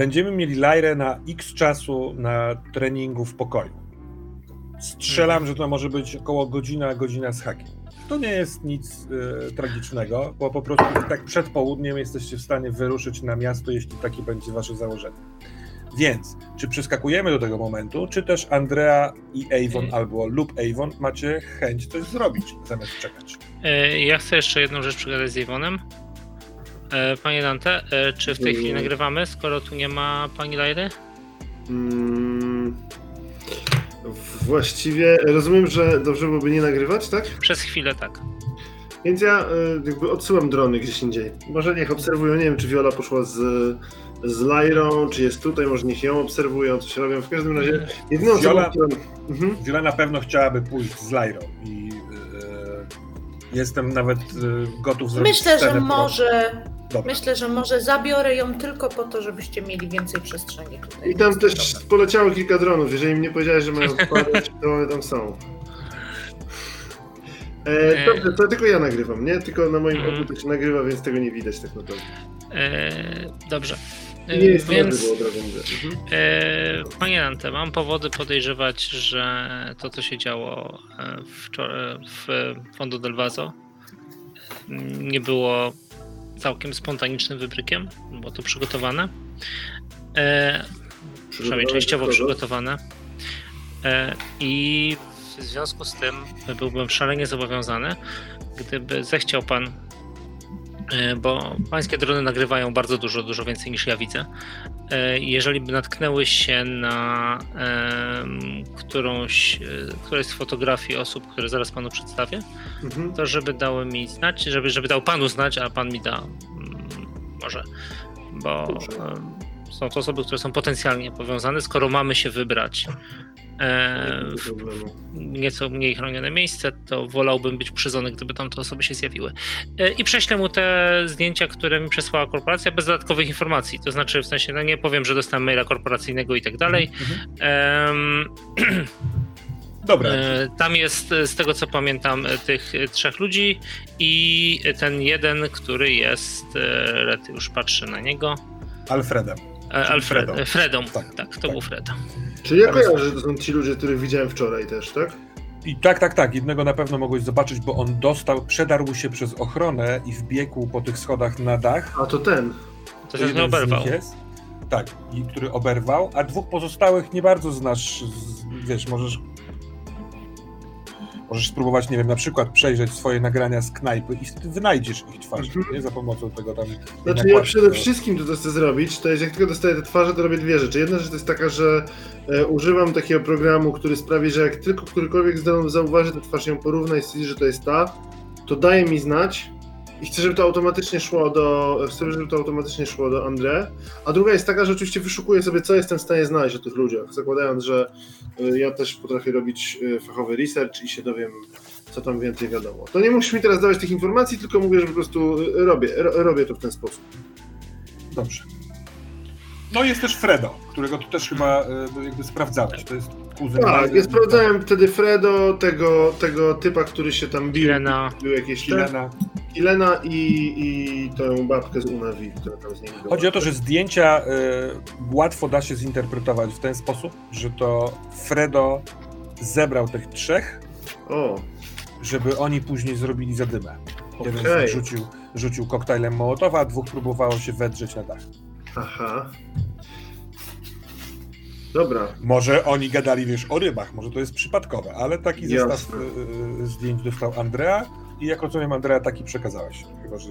Będziemy mieli Lajrę na x czasu na treningu w pokoju. Strzelam, mhm. że to może być około godzina, godzina z hakiem. To nie jest nic y, tragicznego, bo po prostu tak przed południem jesteście w stanie wyruszyć na miasto, jeśli takie będzie wasze założenie. Więc, czy przeskakujemy do tego momentu, czy też Andrea i Avon y albo lub Avon macie chęć coś zrobić, zamiast czekać? Y ja chcę jeszcze jedną rzecz przegadać z Avonem. E, panie Dante, e, czy w tej chwili mm. nagrywamy, skoro tu nie ma pani Lajry? Hmm, właściwie rozumiem, że dobrze byłoby nie nagrywać, tak? Przez chwilę tak. Więc ja e, jakby odsyłam drony gdzieś indziej. Może niech obserwują, nie wiem czy Viola poszła z, z Lyrą, czy jest tutaj, może niech ją obserwują, coś robią. W każdym razie jedyną Viola, mhm. Viola na pewno chciałaby pójść z Lyrą i jestem nawet gotów zrobić Myślę, że może Dobra. Myślę, że może zabiorę ją tylko po to, żebyście mieli więcej przestrzeni tutaj. I tam też Dobra. poleciało kilka dronów. Jeżeli mnie powiedziałeś, że mają spadać, to one tam są. E, dobrze, to tylko ja nagrywam, nie? Tylko na moim mm. oku to się nagrywa, więc tego nie widać tak naprawdę. E, dobrze. Nie jest więc, to drogą mhm. e, Panie Nante, mam powody podejrzewać, że to, co się działo e, wczoraj w Fondo del Vaso, nie było całkiem spontanicznym wybrykiem, było to przygotowane. E, przynajmniej częściowo przygotowane. E, I w związku z tym byłbym szalenie zobowiązany, gdyby zechciał pan bo pańskie drony nagrywają bardzo dużo, dużo więcej niż ja widzę. E, jeżeli by natknęły się na którąś, e, którejś z fotografii osób, które zaraz panu przedstawię, mhm. to żeby dały mi znać, żeby, żeby dał panu znać, a pan mi da mm, może, bo są to osoby, które są potencjalnie powiązane, skoro mamy się wybrać e, w nieco mniej chronione miejsce, to wolałbym być przyzony, gdyby tam te osoby się zjawiły. E, I prześlę mu te zdjęcia, które mi przesłała korporacja, bez dodatkowych informacji. To znaczy, w sensie, no nie powiem, że dostałem maila korporacyjnego i tak dalej. Mhm. Dobra. E, tam jest, z tego co pamiętam, tych trzech ludzi i ten jeden, który jest, już patrzy na niego. Alfredem. Alfred, Fredą. Tak, tak to tak. był Fredo. Czyli ja kojarzę, że to są ci ludzie, których widziałem wczoraj też, tak? I tak, tak, tak. Jednego na pewno mogłeś zobaczyć, bo on dostał, przedarł się przez ochronę i wbiegł po tych schodach na dach. A to ten. To się nie oberwał. Jest. Tak, i który oberwał, a dwóch pozostałych nie bardzo znasz, wiesz, możesz Możesz spróbować, nie wiem, na przykład przejrzeć swoje nagrania z knajpy i wynajdziesz ich twarz, -hmm. nie? Za pomocą tego tam... Znaczy ja przede wszystkim to, co chcę zrobić, to jest jak tylko dostaję te twarze, to robię dwie rzeczy. Jedna rzecz to jest taka, że e, używam takiego programu, który sprawi, że jak tylko którykolwiek zauważy tę twarz, ją porówna i stwierdzi, że to jest ta, to daje mi znać, i chcę, żeby to automatycznie szło do. Chcę, żeby to automatycznie szło do André. A druga jest taka, że oczywiście wyszukuję sobie, co jestem w stanie znaleźć o tych ludziach, zakładając, że y, ja też potrafię robić y, fachowy research i się dowiem, co tam więcej wiadomo. To nie musisz mi teraz dawać tych informacji, tylko mówię, że po prostu y, robię, robię to w ten sposób. Dobrze. No jest też Fredo, którego tu też chyba jakby sprawdzałeś. To jest kuzyn. Tak, ja sprawdzałem wtedy Fredo, tego, tego typa, który się tam bił. Kilena. Był jakieś Kilena. Kilena i, i tę babkę z Unavi, która tam z nim była. Chodzi o to, że zdjęcia y, łatwo da się zinterpretować w ten sposób, że to Fredo zebrał tych trzech, o. żeby oni później zrobili zadymę. Okay. Jeden z nich rzucił, rzucił koktajlem Mołotowa, a dwóch próbowało się wedrzeć na dach. Aha. Dobra. Może oni gadali, wiesz, o rybach, może to jest przypadkowe, ale taki Jasne. zestaw y, y, zdjęć dostał Andrea i jak rozumiem, Andrea taki przekazałeś, chyba że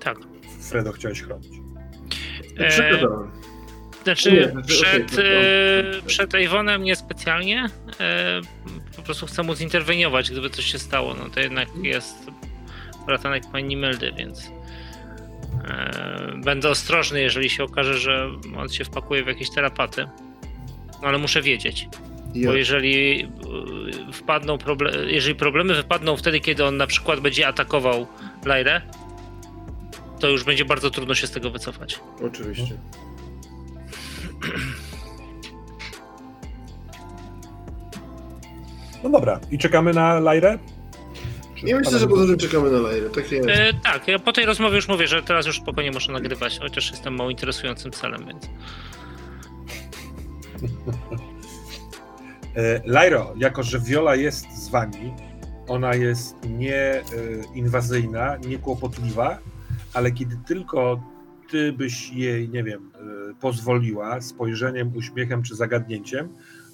tak. Fredo chciałeś chronić. E, Przekazałem. Znaczy, nie, znaczy, przed, okay, e, przed Avonem niespecjalnie. E, po prostu chcę mu zinterweniować, gdyby coś się stało. No to jednak jest bratanek pani Meldy, więc będę ostrożny, jeżeli się okaże, że on się wpakuje w jakieś terapaty no ale muszę wiedzieć. Bo jeżeli y, wpadną problem, jeżeli problemy wypadną wtedy, kiedy on na przykład będzie atakował Lajrę, to już będzie bardzo trudno się z tego wycofać. Oczywiście. No dobra, i czekamy na Lajrę? Ja myślę, że poza tym czekamy na Lajrę. Tak jest. E, tak, ja po tej rozmowie już mówię, że teraz już spokojnie muszę nagrywać, chociaż jestem mało interesującym celem, więc. E, Lairo, jako że Viola jest z wami, ona jest nieinwazyjna, niekłopotliwa, ale kiedy tylko ty byś jej, nie wiem, e, pozwoliła spojrzeniem, uśmiechem czy zagadnięciem,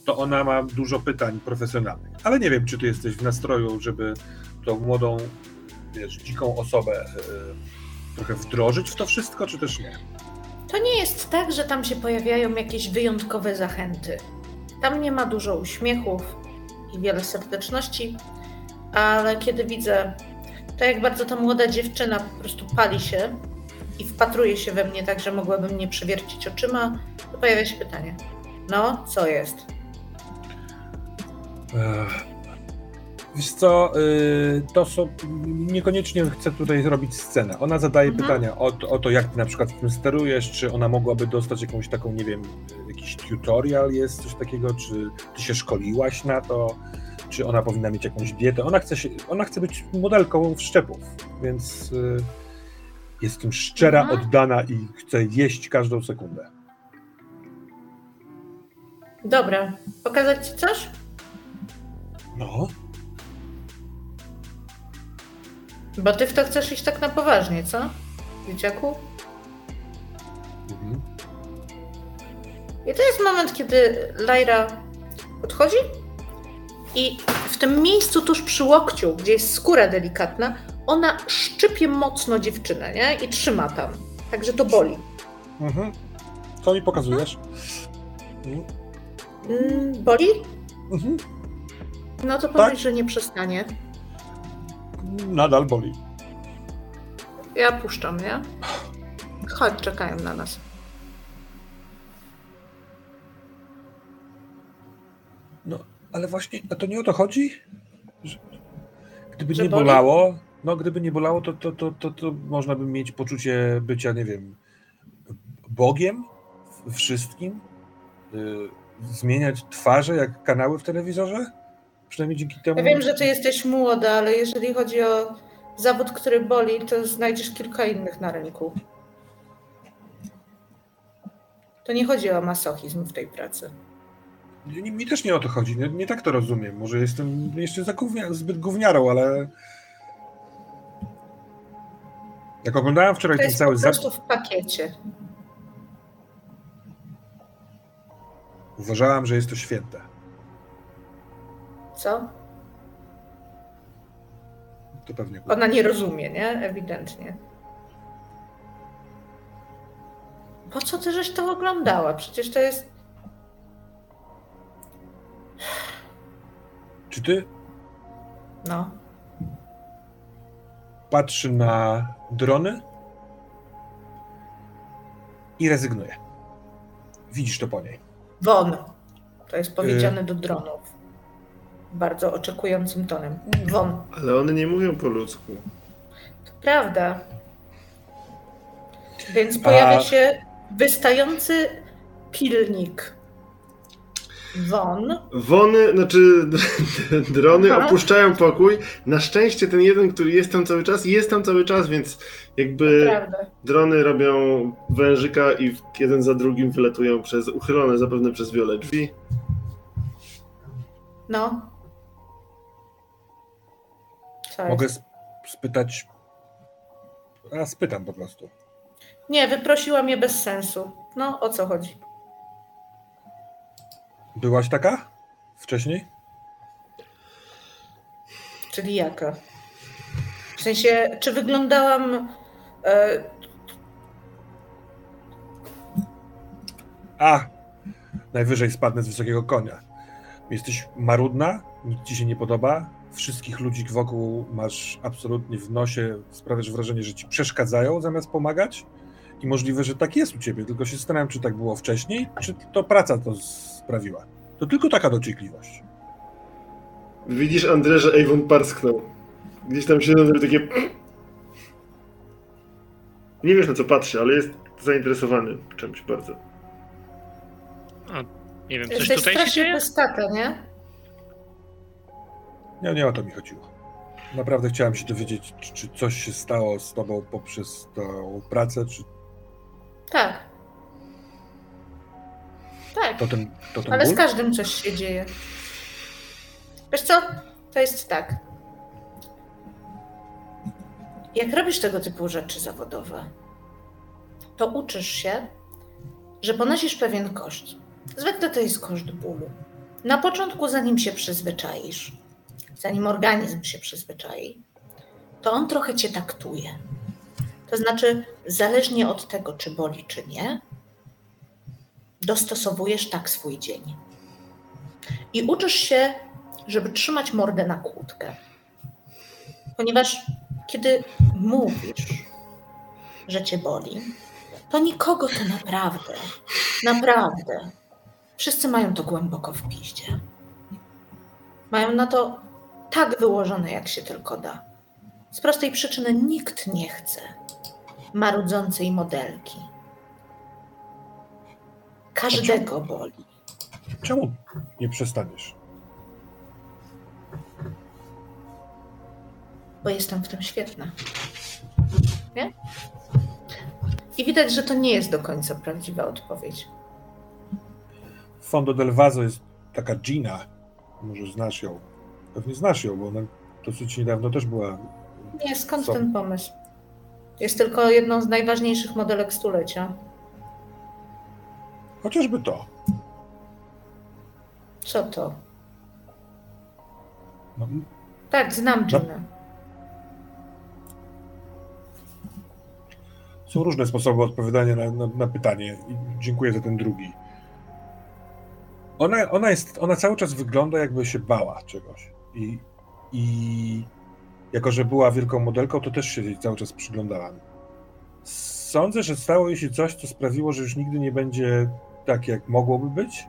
to ona ma dużo pytań profesjonalnych. Ale nie wiem, czy ty jesteś w nastroju, żeby tą młodą, wiesz, dziką osobę e, trochę wdrożyć w to wszystko, czy też nie? To nie jest tak, że tam się pojawiają jakieś wyjątkowe zachęty. Tam nie ma dużo uśmiechów i wiele serdeczności, ale kiedy widzę to, jak bardzo ta młoda dziewczyna po prostu pali się i wpatruje się we mnie tak, że mogłabym nie przewiercić oczyma, to pojawia się pytanie. No, co jest? Ech. Wiesz co, y, to są, niekoniecznie chcę tutaj zrobić scenę. Ona zadaje Mhm. pytania o, to- o to, jak ty na przykład tym sterujesz, czy ona mogłaby dostać jakąś taką, nie wiem, jakiś tutorial jest, coś takiego, czy ty się szkoliłaś na to, czy ona powinna mieć jakąś dietę. Ona chce, się, ona chce być modelką wszczepów, więc y, jest tym szczera, Mhm. oddana i chce jeść każdą sekundę. Dobra, pokazać ci coś? No, Bo ty w to chcesz iść tak na poważnie, co? Dzieciaku? mhm. I to jest moment, kiedy Lyra podchodzi i w tym miejscu tuż przy łokciu, gdzie jest skóra delikatna, ona szczypie mocno dziewczynę, nie? I trzyma tam. Także to boli. Mhm. Co mi pokazujesz? Mhm. Mm, boli? Mhm. No to Tak. powiedz, że nie przestanie. Nadal boli. Ja puszczam, nie? Chodź, czekają na nas. No, ale właśnie, a to nie o to chodzi? Gdyby Że nie boli? bolało, no gdyby nie bolało, to, to, to, to, to można by mieć poczucie bycia, nie wiem, Bogiem wszystkim? Y, zmieniać twarze jak kanały w telewizorze? Przynajmniej dzięki temu. Ja wiem, że ty jesteś młoda, ale jeżeli chodzi o zawód, który boli, to znajdziesz kilka innych na rynku. To nie chodzi o masochizm w tej pracy. Mi, mi też nie o to chodzi, nie, nie tak to rozumiem. Może jestem jeszcze za gównia, zbyt gówniarą, ale. Jak oglądałem wczoraj To ten cały po zabieg. prostu w pakiecie. Uważałam, że jest to święte. Co? To pewnie. Ona nie rozumie, nie? Ewidentnie. Po co ty żeś to oglądała? Przecież to jest. Czy ty No. patrzy na drony i rezygnuje. Widzisz to po niej. Won. To jest powiedziane do dronów. Bardzo oczekującym tonem. Won. Ale one nie mówią po ludzku. To prawda. Więc pojawia A- się wystający pilnik. Won. Wony, znaczy drony Aha. opuszczają pokój. Na szczęście ten jeden, który jest tam cały czas, jest tam cały czas, więc jakby Prawda. drony robią wężyka i jeden za drugim wylatują przez uchylone zapewne przez wiele drzwi. No. Mogę sp- spytać. A spytam po prostu. Nie, wyprosiłam je bez sensu. No, o co chodzi? Byłaś taka wcześniej? Czyli jaka? W sensie, czy wyglądałam. E, A! Najwyżej spadnę z wysokiego konia. Jesteś marudna, nic ci się nie podoba. Wszystkich ludzi wokół masz absolutnie w nosie, sprawiasz wrażenie, że ci przeszkadzają zamiast pomagać. I możliwe, że tak jest u ciebie, tylko się zastanawiam, czy tak było wcześniej, czy to praca to sprawiła. To tylko taka dociekliwość. Widzisz, Andrze, że Avon parsknął. Gdzieś tam się zrobił takie... Nie wiesz na co patrzy, ale jest zainteresowany czymś bardzo. Nie wiem, coś jesteś tutaj się strasznie dzieje? pystata, nie? Nie, nie o to mi chodziło. Naprawdę chciałem się dowiedzieć, czy, czy coś się stało z tobą poprzez tą pracę, czy Tak. Tak, to ten, to ten ale ból? z każdym coś się dzieje. Wiesz co? To jest tak. Jak robisz tego typu rzeczy zawodowe, to uczysz się, że ponosisz pewien koszt. Zwykle to jest koszt bólu. Na początku, zanim się przyzwyczaisz, zanim organizm się przyzwyczai, to on trochę cię taktuje. To znaczy, zależnie od tego, czy boli, czy nie, dostosowujesz tak swój dzień. I uczysz się, żeby trzymać mordę na kłódkę. Ponieważ kiedy mówisz, że cię boli, to nikogo to naprawdę, naprawdę. Wszyscy mają to głęboko w piździe. Mają na to tak wyłożone, jak się tylko da. Z prostej przyczyny nikt nie chce marudzącej modelki. Każdego boli. Czemu nie przestaniesz? bo jestem w tym świetna. Nie? I widać, że to nie jest do końca prawdziwa odpowiedź. Fondo del Vaso jest taka Gina. Może znasz ją. Pewnie znasz ją, bo ona dosyć niedawno też była. Nie, skąd Co? ten pomysł? Jest tylko jedną z najważniejszych modelek stulecia. Chociażby to. Co to? No, Tak, znam No. Ginę. są różne sposoby odpowiadania na, na, na pytanie i dziękuję za ten drugi. Ona, ona, jest, ona cały czas wygląda, jakby się bała czegoś. I, I jako, że była wielką modelką, to też się cały czas przyglądałam. Sądzę, że stało jej się coś, co sprawiło, że już nigdy nie będzie tak, jak mogłoby być.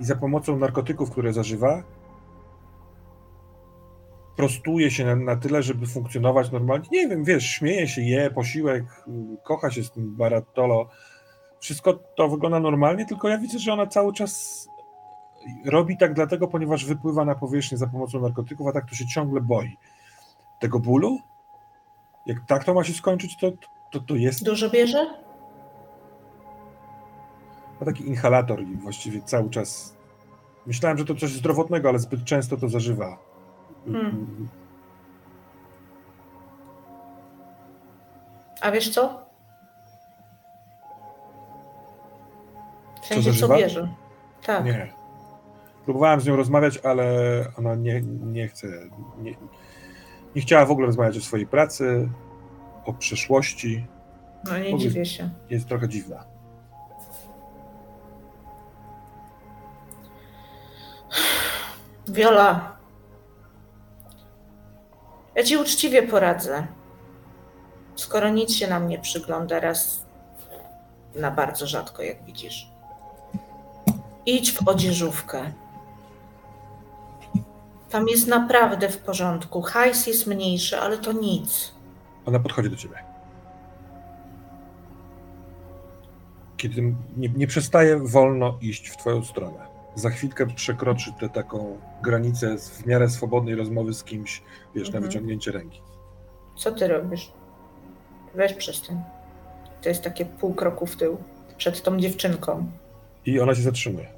I za pomocą narkotyków, które zażywa, prostuje się na, na tyle, żeby funkcjonować normalnie. Nie wiem, wiesz, śmieje się, je posiłek, kocha się z tym Barattolo. Wszystko to wygląda normalnie, tylko ja widzę, że ona cały czas robi tak dlatego, ponieważ wypływa na powierzchnię za pomocą narkotyków, a tak to się ciągle boi. Tego bólu? Jak tak to ma się skończyć, to, to, to jest Dużo bierze? ma taki inhalator i właściwie cały czas. Myślałem, że to coś zdrowotnego, ale zbyt często to zażywa. Hmm. A wiesz co? W sensie, co zażywa? bierze. Tak. Nie. Próbowałem z nią rozmawiać, ale ona nie, nie chce. Nie, nie chciała w ogóle rozmawiać o swojej pracy, o przeszłości. No nie dziwię się. Jest trochę dziwna. Wiola. Ja ci uczciwie poradzę. Skoro nic się nam nie przygląda raz na bardzo rzadko, jak widzisz. Idź w odzieżówkę. Tam jest naprawdę w porządku. Hajs jest mniejszy, ale to nic. Ona podchodzi do ciebie. Kiedy nie, nie przestaje wolno iść w twoją stronę. Za chwilkę przekroczy tę taką granicę w miarę swobodnej rozmowy z kimś, wiesz, na Mhm. wyciągnięcie ręki. Co ty robisz? Weź przestań. To jest takie pół kroku w tył. Przed tą dziewczynką. I ona się zatrzymuje.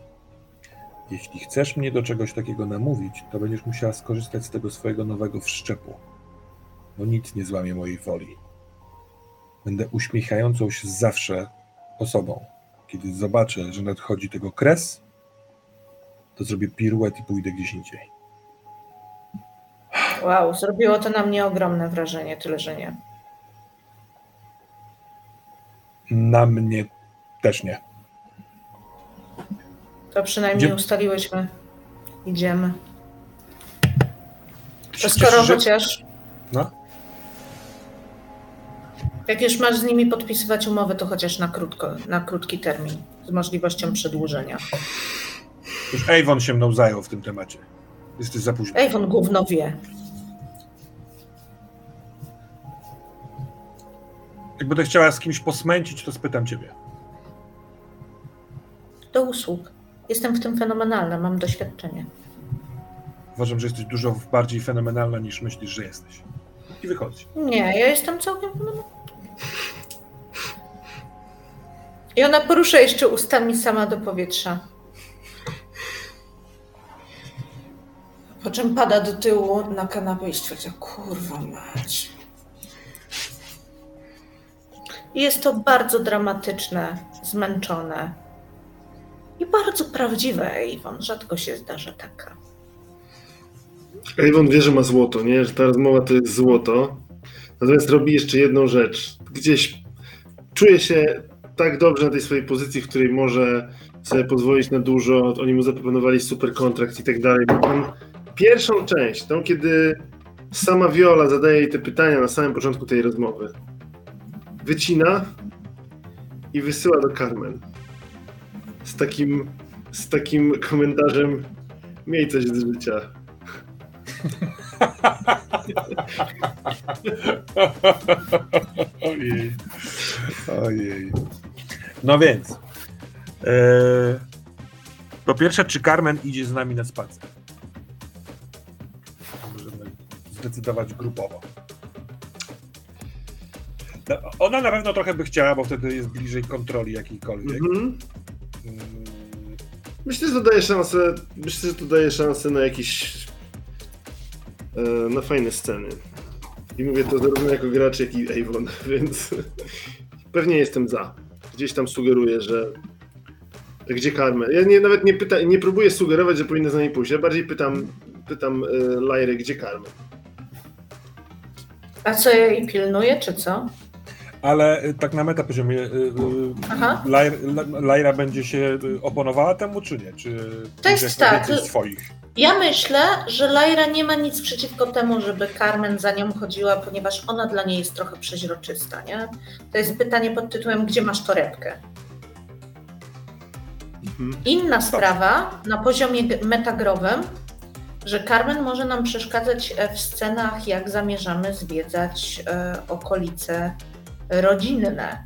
Jeśli chcesz mnie do czegoś takiego namówić, to będziesz musiała skorzystać z tego swojego nowego wszczepu. Bo nic nie złamie mojej woli. Będę uśmiechającą się zawsze osobą. Kiedy zobaczę, że nadchodzi tego kres, to zrobię piruet i pójdę gdzieś indziej. Wow, zrobiło to na mnie ogromne wrażenie, tyle że nie. Na mnie też nie. To przynajmniej ustaliłyśmy. Idziemy. To skoro chociaż. No. Jak już masz z nimi podpisywać umowę, to chociaż na, krótko, na krótki termin, z możliwością przedłużenia. Już Avon się mną zajął w tym temacie. Jesteś za późno. Ej, on gówno wie. Jak będę chciała z kimś posmęcić, to spytam ciebie. Do usług. Jestem w tym fenomenalna, mam doświadczenie. Uważam, że jesteś dużo bardziej fenomenalna niż myślisz, że jesteś. I wychodzi. Nie, ja jestem całkiem. I ona porusza jeszcze ustami sama do powietrza. Po czym pada do tyłu na kanapę i stwierdza, kurwa mać. I Jest to bardzo dramatyczne, zmęczone i bardzo prawdziwe, Iwon. Rzadko się zdarza taka. Avon wie, że ma złoto, nie? Że ta rozmowa to jest złoto. Natomiast robi jeszcze jedną rzecz. Gdzieś czuje się tak dobrze na tej swojej pozycji, w której może sobie pozwolić na dużo. Oni mu zaproponowali super kontrakt i tak dalej. Pierwszą część, tą kiedy sama Viola zadaje jej te pytania na samym początku tej rozmowy, wycina i wysyła do Carmen. Z takim, z takim komentarzem miej coś z życia. Ojej. Ojej. No więc. E, po pierwsze, czy Carmen idzie z nami na spacer? Możemy zdecydować grupowo. No, ona na pewno trochę by chciała, bo wtedy jest bliżej kontroli jakiejkolwiek. Mm, Myślę, że to daje szansę. Myślę, że to daje szansę na jakieś. E, na fajne sceny. I mówię to zarówno jako gracz, jak i Avon, więc pewnie jestem za. Gdzieś tam sugeruję, że. Gdzie Carmen? Ja nie, nawet nie, pyta, nie próbuję sugerować, że powinna z nami pójść. Ja bardziej pytam, pytam e, Lajrę, gdzie Carmen. A co ja jej pilnuję, czy co? Ale y, tak na metapoziomie, y, y, Aha. Lajra, Lajra będzie się y, oponowała temu, czy nie? Czy To jest będzie tak, swoich? Ja myślę, że Lyra nie ma nic przeciwko temu, żeby Carmen za nią chodziła, ponieważ ona dla niej jest trochę przeźroczysta, nie? To jest pytanie pod tytułem, gdzie masz torebkę? Inna sprawa na poziomie metagrowym, że Carmen może nam przeszkadzać e, w scenach, jak zamierzamy zwiedzać e, okolice rodzinne.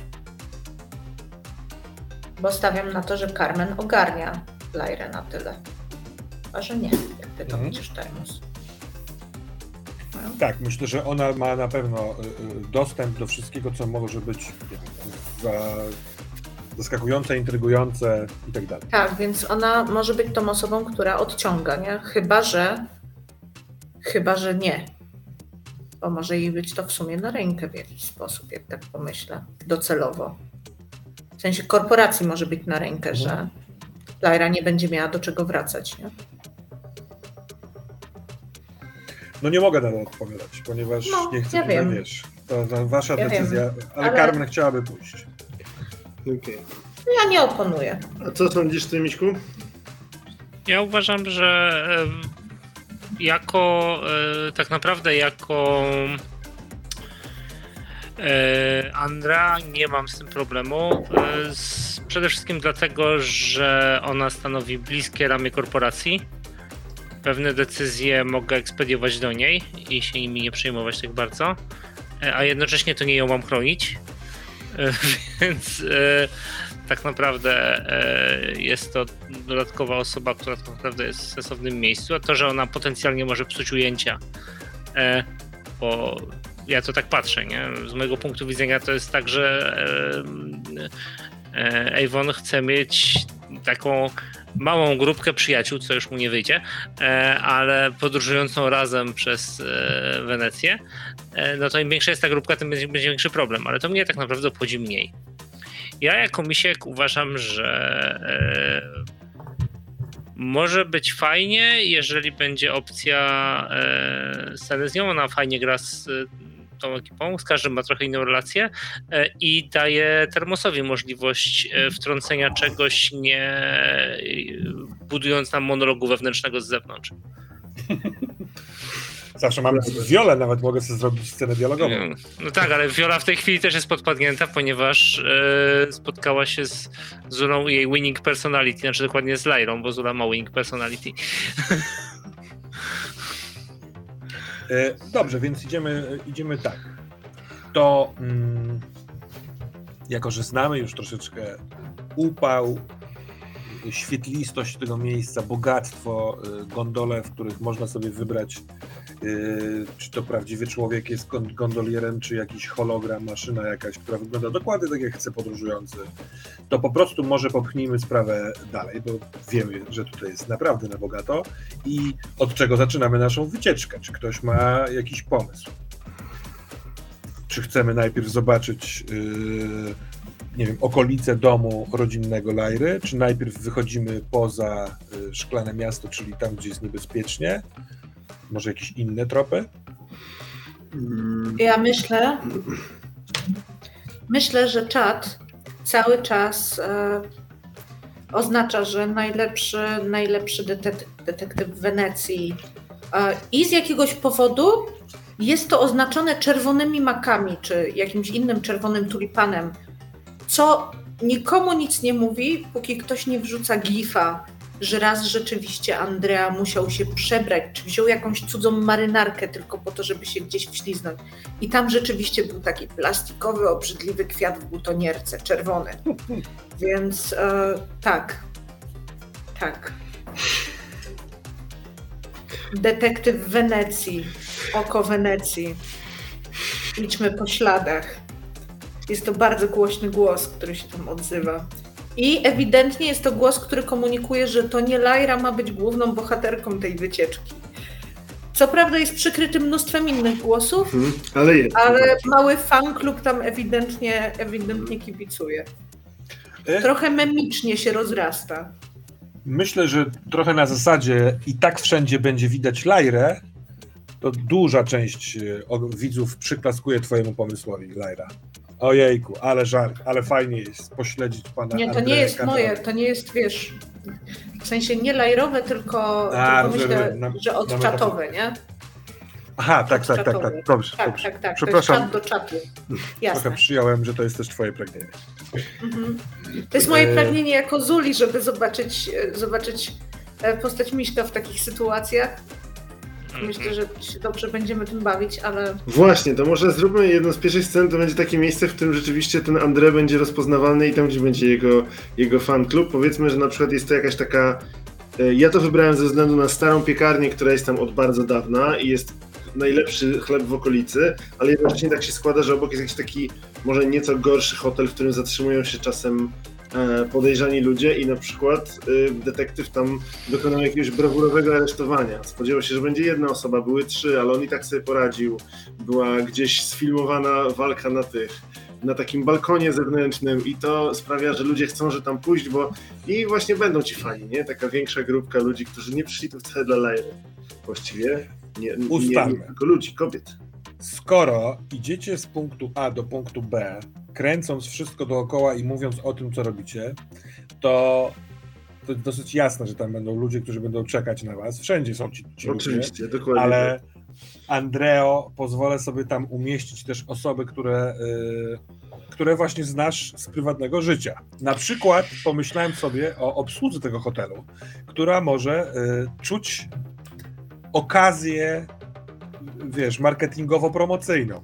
Bo stawiam na to, że Carmen ogarnia Lyrę na tyle. A że nie, jak ty to Mhm. widzisz, Termus. No. Tak, myślę, że ona ma na pewno y, y, dostęp do wszystkiego, co może być zaskakujące, intrygujące i tak dalej. Tak, więc ona może być tą osobą, która odciąga, nie? Chyba, że. Chyba, że nie. Bo może jej być to w sumie na rękę w jakiś sposób, jak tak pomyślę, docelowo. W sensie korporacji może być na rękę, Mhm. że Lyra nie będzie miała do czego wracać, nie? No nie mogę na to odpowiadać, ponieważ No, nie chcę, ja wiem. wiesz, to, to wasza Ja decyzja, wiem, ale, ale- Carmen chciałaby pójść. Okej. Ja nie oponuję. A co sądzisz ty, Miśku? Ja uważam, że em, jako e, tak naprawdę jako e, Andra nie mam z tym problemu. E, przede wszystkim dlatego, że ona stanowi bliskie ramię korporacji. Pewne decyzje mogę ekspediować do niej i się nimi nie przejmować tak bardzo, a jednocześnie to nie ją mam chronić. Więc tak naprawdę e, jest to dodatkowa osoba, która tak naprawdę jest w sensownym miejscu, a to, że ona potencjalnie może psuć ujęcia, e, bo ja to tak patrzę, nie? Z mojego punktu widzenia to jest tak, że e, Avon chce mieć taką małą grupkę przyjaciół, co już mu nie wyjdzie, ale podróżującą razem przez Wenecję, no to im większa jest ta grupka, tym będzie większy problem, ale to mnie tak naprawdę obchodzi mniej. Ja jako misiek uważam, że e, może być fajnie, jeżeli będzie opcja e, nią. Ona fajnie gra z e, tą ekipą, z każdym ma trochę inną relację e, i daje Termosowi możliwość wtrącenia czegoś, nie budując nam monologu wewnętrznego z zewnątrz. Zawsze mamy wiolę, nawet mogę sobie zrobić scenę dialogową. No tak, ale Viola w tej chwili też jest podpadnięta, ponieważ e, spotkała się z Zulą i jej winning personality, znaczy dokładnie z Lyrą, bo Zula ma winning personality. E, Dobrze, więc idziemy, idziemy tak. To mm, jako, że znamy już troszeczkę upał świetlistość tego miejsca, bogactwo, y, gondole, w których można sobie wybrać, y, czy to prawdziwy człowiek jest gondolierem, czy jakiś hologram, maszyna jakaś, która wygląda dokładnie tak, jak chce podróżujący, to po prostu może popchnijmy sprawę dalej, bo wiemy, że tutaj jest naprawdę na bogato i od czego zaczynamy naszą wycieczkę. Czy ktoś ma jakiś pomysł? Czy chcemy najpierw zobaczyć yy, nie wiem, okolice domu rodzinnego Lajry, czy najpierw wychodzimy poza y, szklane miasto, czyli tam, gdzie jest niebezpiecznie? Może jakieś inne tropy? Ja myślę, myślę, że czat cały czas e, oznacza, że najlepszy, najlepszy detek detektyw w Wenecji e, i z jakiegoś powodu jest to oznaczone czerwonymi makami, czy jakimś innym czerwonym tulipanem, co nikomu nic nie mówi, póki ktoś nie wrzuca gifa, że raz rzeczywiście Andrea musiał się przebrać, czy wziął jakąś cudzą marynarkę tylko po to, żeby się gdzieś wśliznąć. I tam rzeczywiście był taki plastikowy, obrzydliwy kwiat w butonierce, czerwony. Więc e, tak, tak. Detektyw Wenecji, oko Wenecji. Idźmy po śladach. Jest to bardzo głośny głos, który się tam odzywa. I ewidentnie jest to głos, który komunikuje, że to nie Lyra ma być główną bohaterką tej wycieczki. Co prawda jest przykryty mnóstwem innych głosów, Mhm, ale jest. ale mały fan klub tam ewidentnie, ewidentnie kibicuje. E, Trochę memicznie się rozrasta. Myślę, że trochę na zasadzie i tak wszędzie będzie widać Lajrę, to duża część e, widzów przyklaskuje twojemu pomysłowi, Lajra. Ojejku, ale żart, ale fajnie jest pośledzić pana Nie, to nie Andrzeja jest Kantora. moje, to nie jest, wiesz, w sensie nie lajrowe, tylko, A, tylko że- myślę, na- że odczatowe, nie? Aha, tak, tak, tak, tak, dobrze, Tak, dobrze. tak, tak. To jest Przepraszam, czat do czatu. Jasne. trochę przyjąłem, że to jest też twoje pragnienie. Mhm. To jest moje E, pragnienie jako Zuli, żeby zobaczyć, e, zobaczyć e, postać Miśka w takich sytuacjach. Myślę, że się dobrze będziemy tym bawić, ale Właśnie, to może zróbmy jedną z pierwszych scen, to będzie takie miejsce, w którym rzeczywiście ten André będzie rozpoznawalny i tam, gdzie będzie jego, jego fan klub. Powiedzmy, że na przykład jest to jakaś taka. e, Ja to wybrałem ze względu na starą piekarnię, która jest tam od bardzo dawna i jest najlepszy chleb w okolicy, ale jednocześnie tak się składa, że obok jest jakiś taki może nieco gorszy hotel, w którym zatrzymują się czasem podejrzani ludzie i na przykład e, detektyw tam dokonał jakiegoś brawurowego aresztowania. Spodziewał się, że będzie jedna osoba, były trzy, ale on i tak sobie poradził. Była gdzieś sfilmowana walka na tych, na takim balkonie zewnętrznym i to sprawia, że ludzie chcą, że tam pójść, bo i właśnie będą ci fani, nie? Taka większa grupka ludzi, którzy nie przyszli tu wcale dla Lajry. Właściwie nie, nie, nie tylko ludzi, kobiet. Skoro idziecie z punktu A do punktu B, kręcąc wszystko dookoła i mówiąc o tym, co robicie, to to jest dosyć jasne, że tam będą ludzie, którzy będą czekać na was. Wszędzie są ci, ci ludzie. Oczywiście, dokładnie. ale Andreo, pozwolę sobie tam umieścić też osoby, które, y, które właśnie znasz z prywatnego życia. Na przykład pomyślałem sobie o obsłudze tego hotelu, która może y, czuć okazję, wiesz, marketingowo-promocyjną.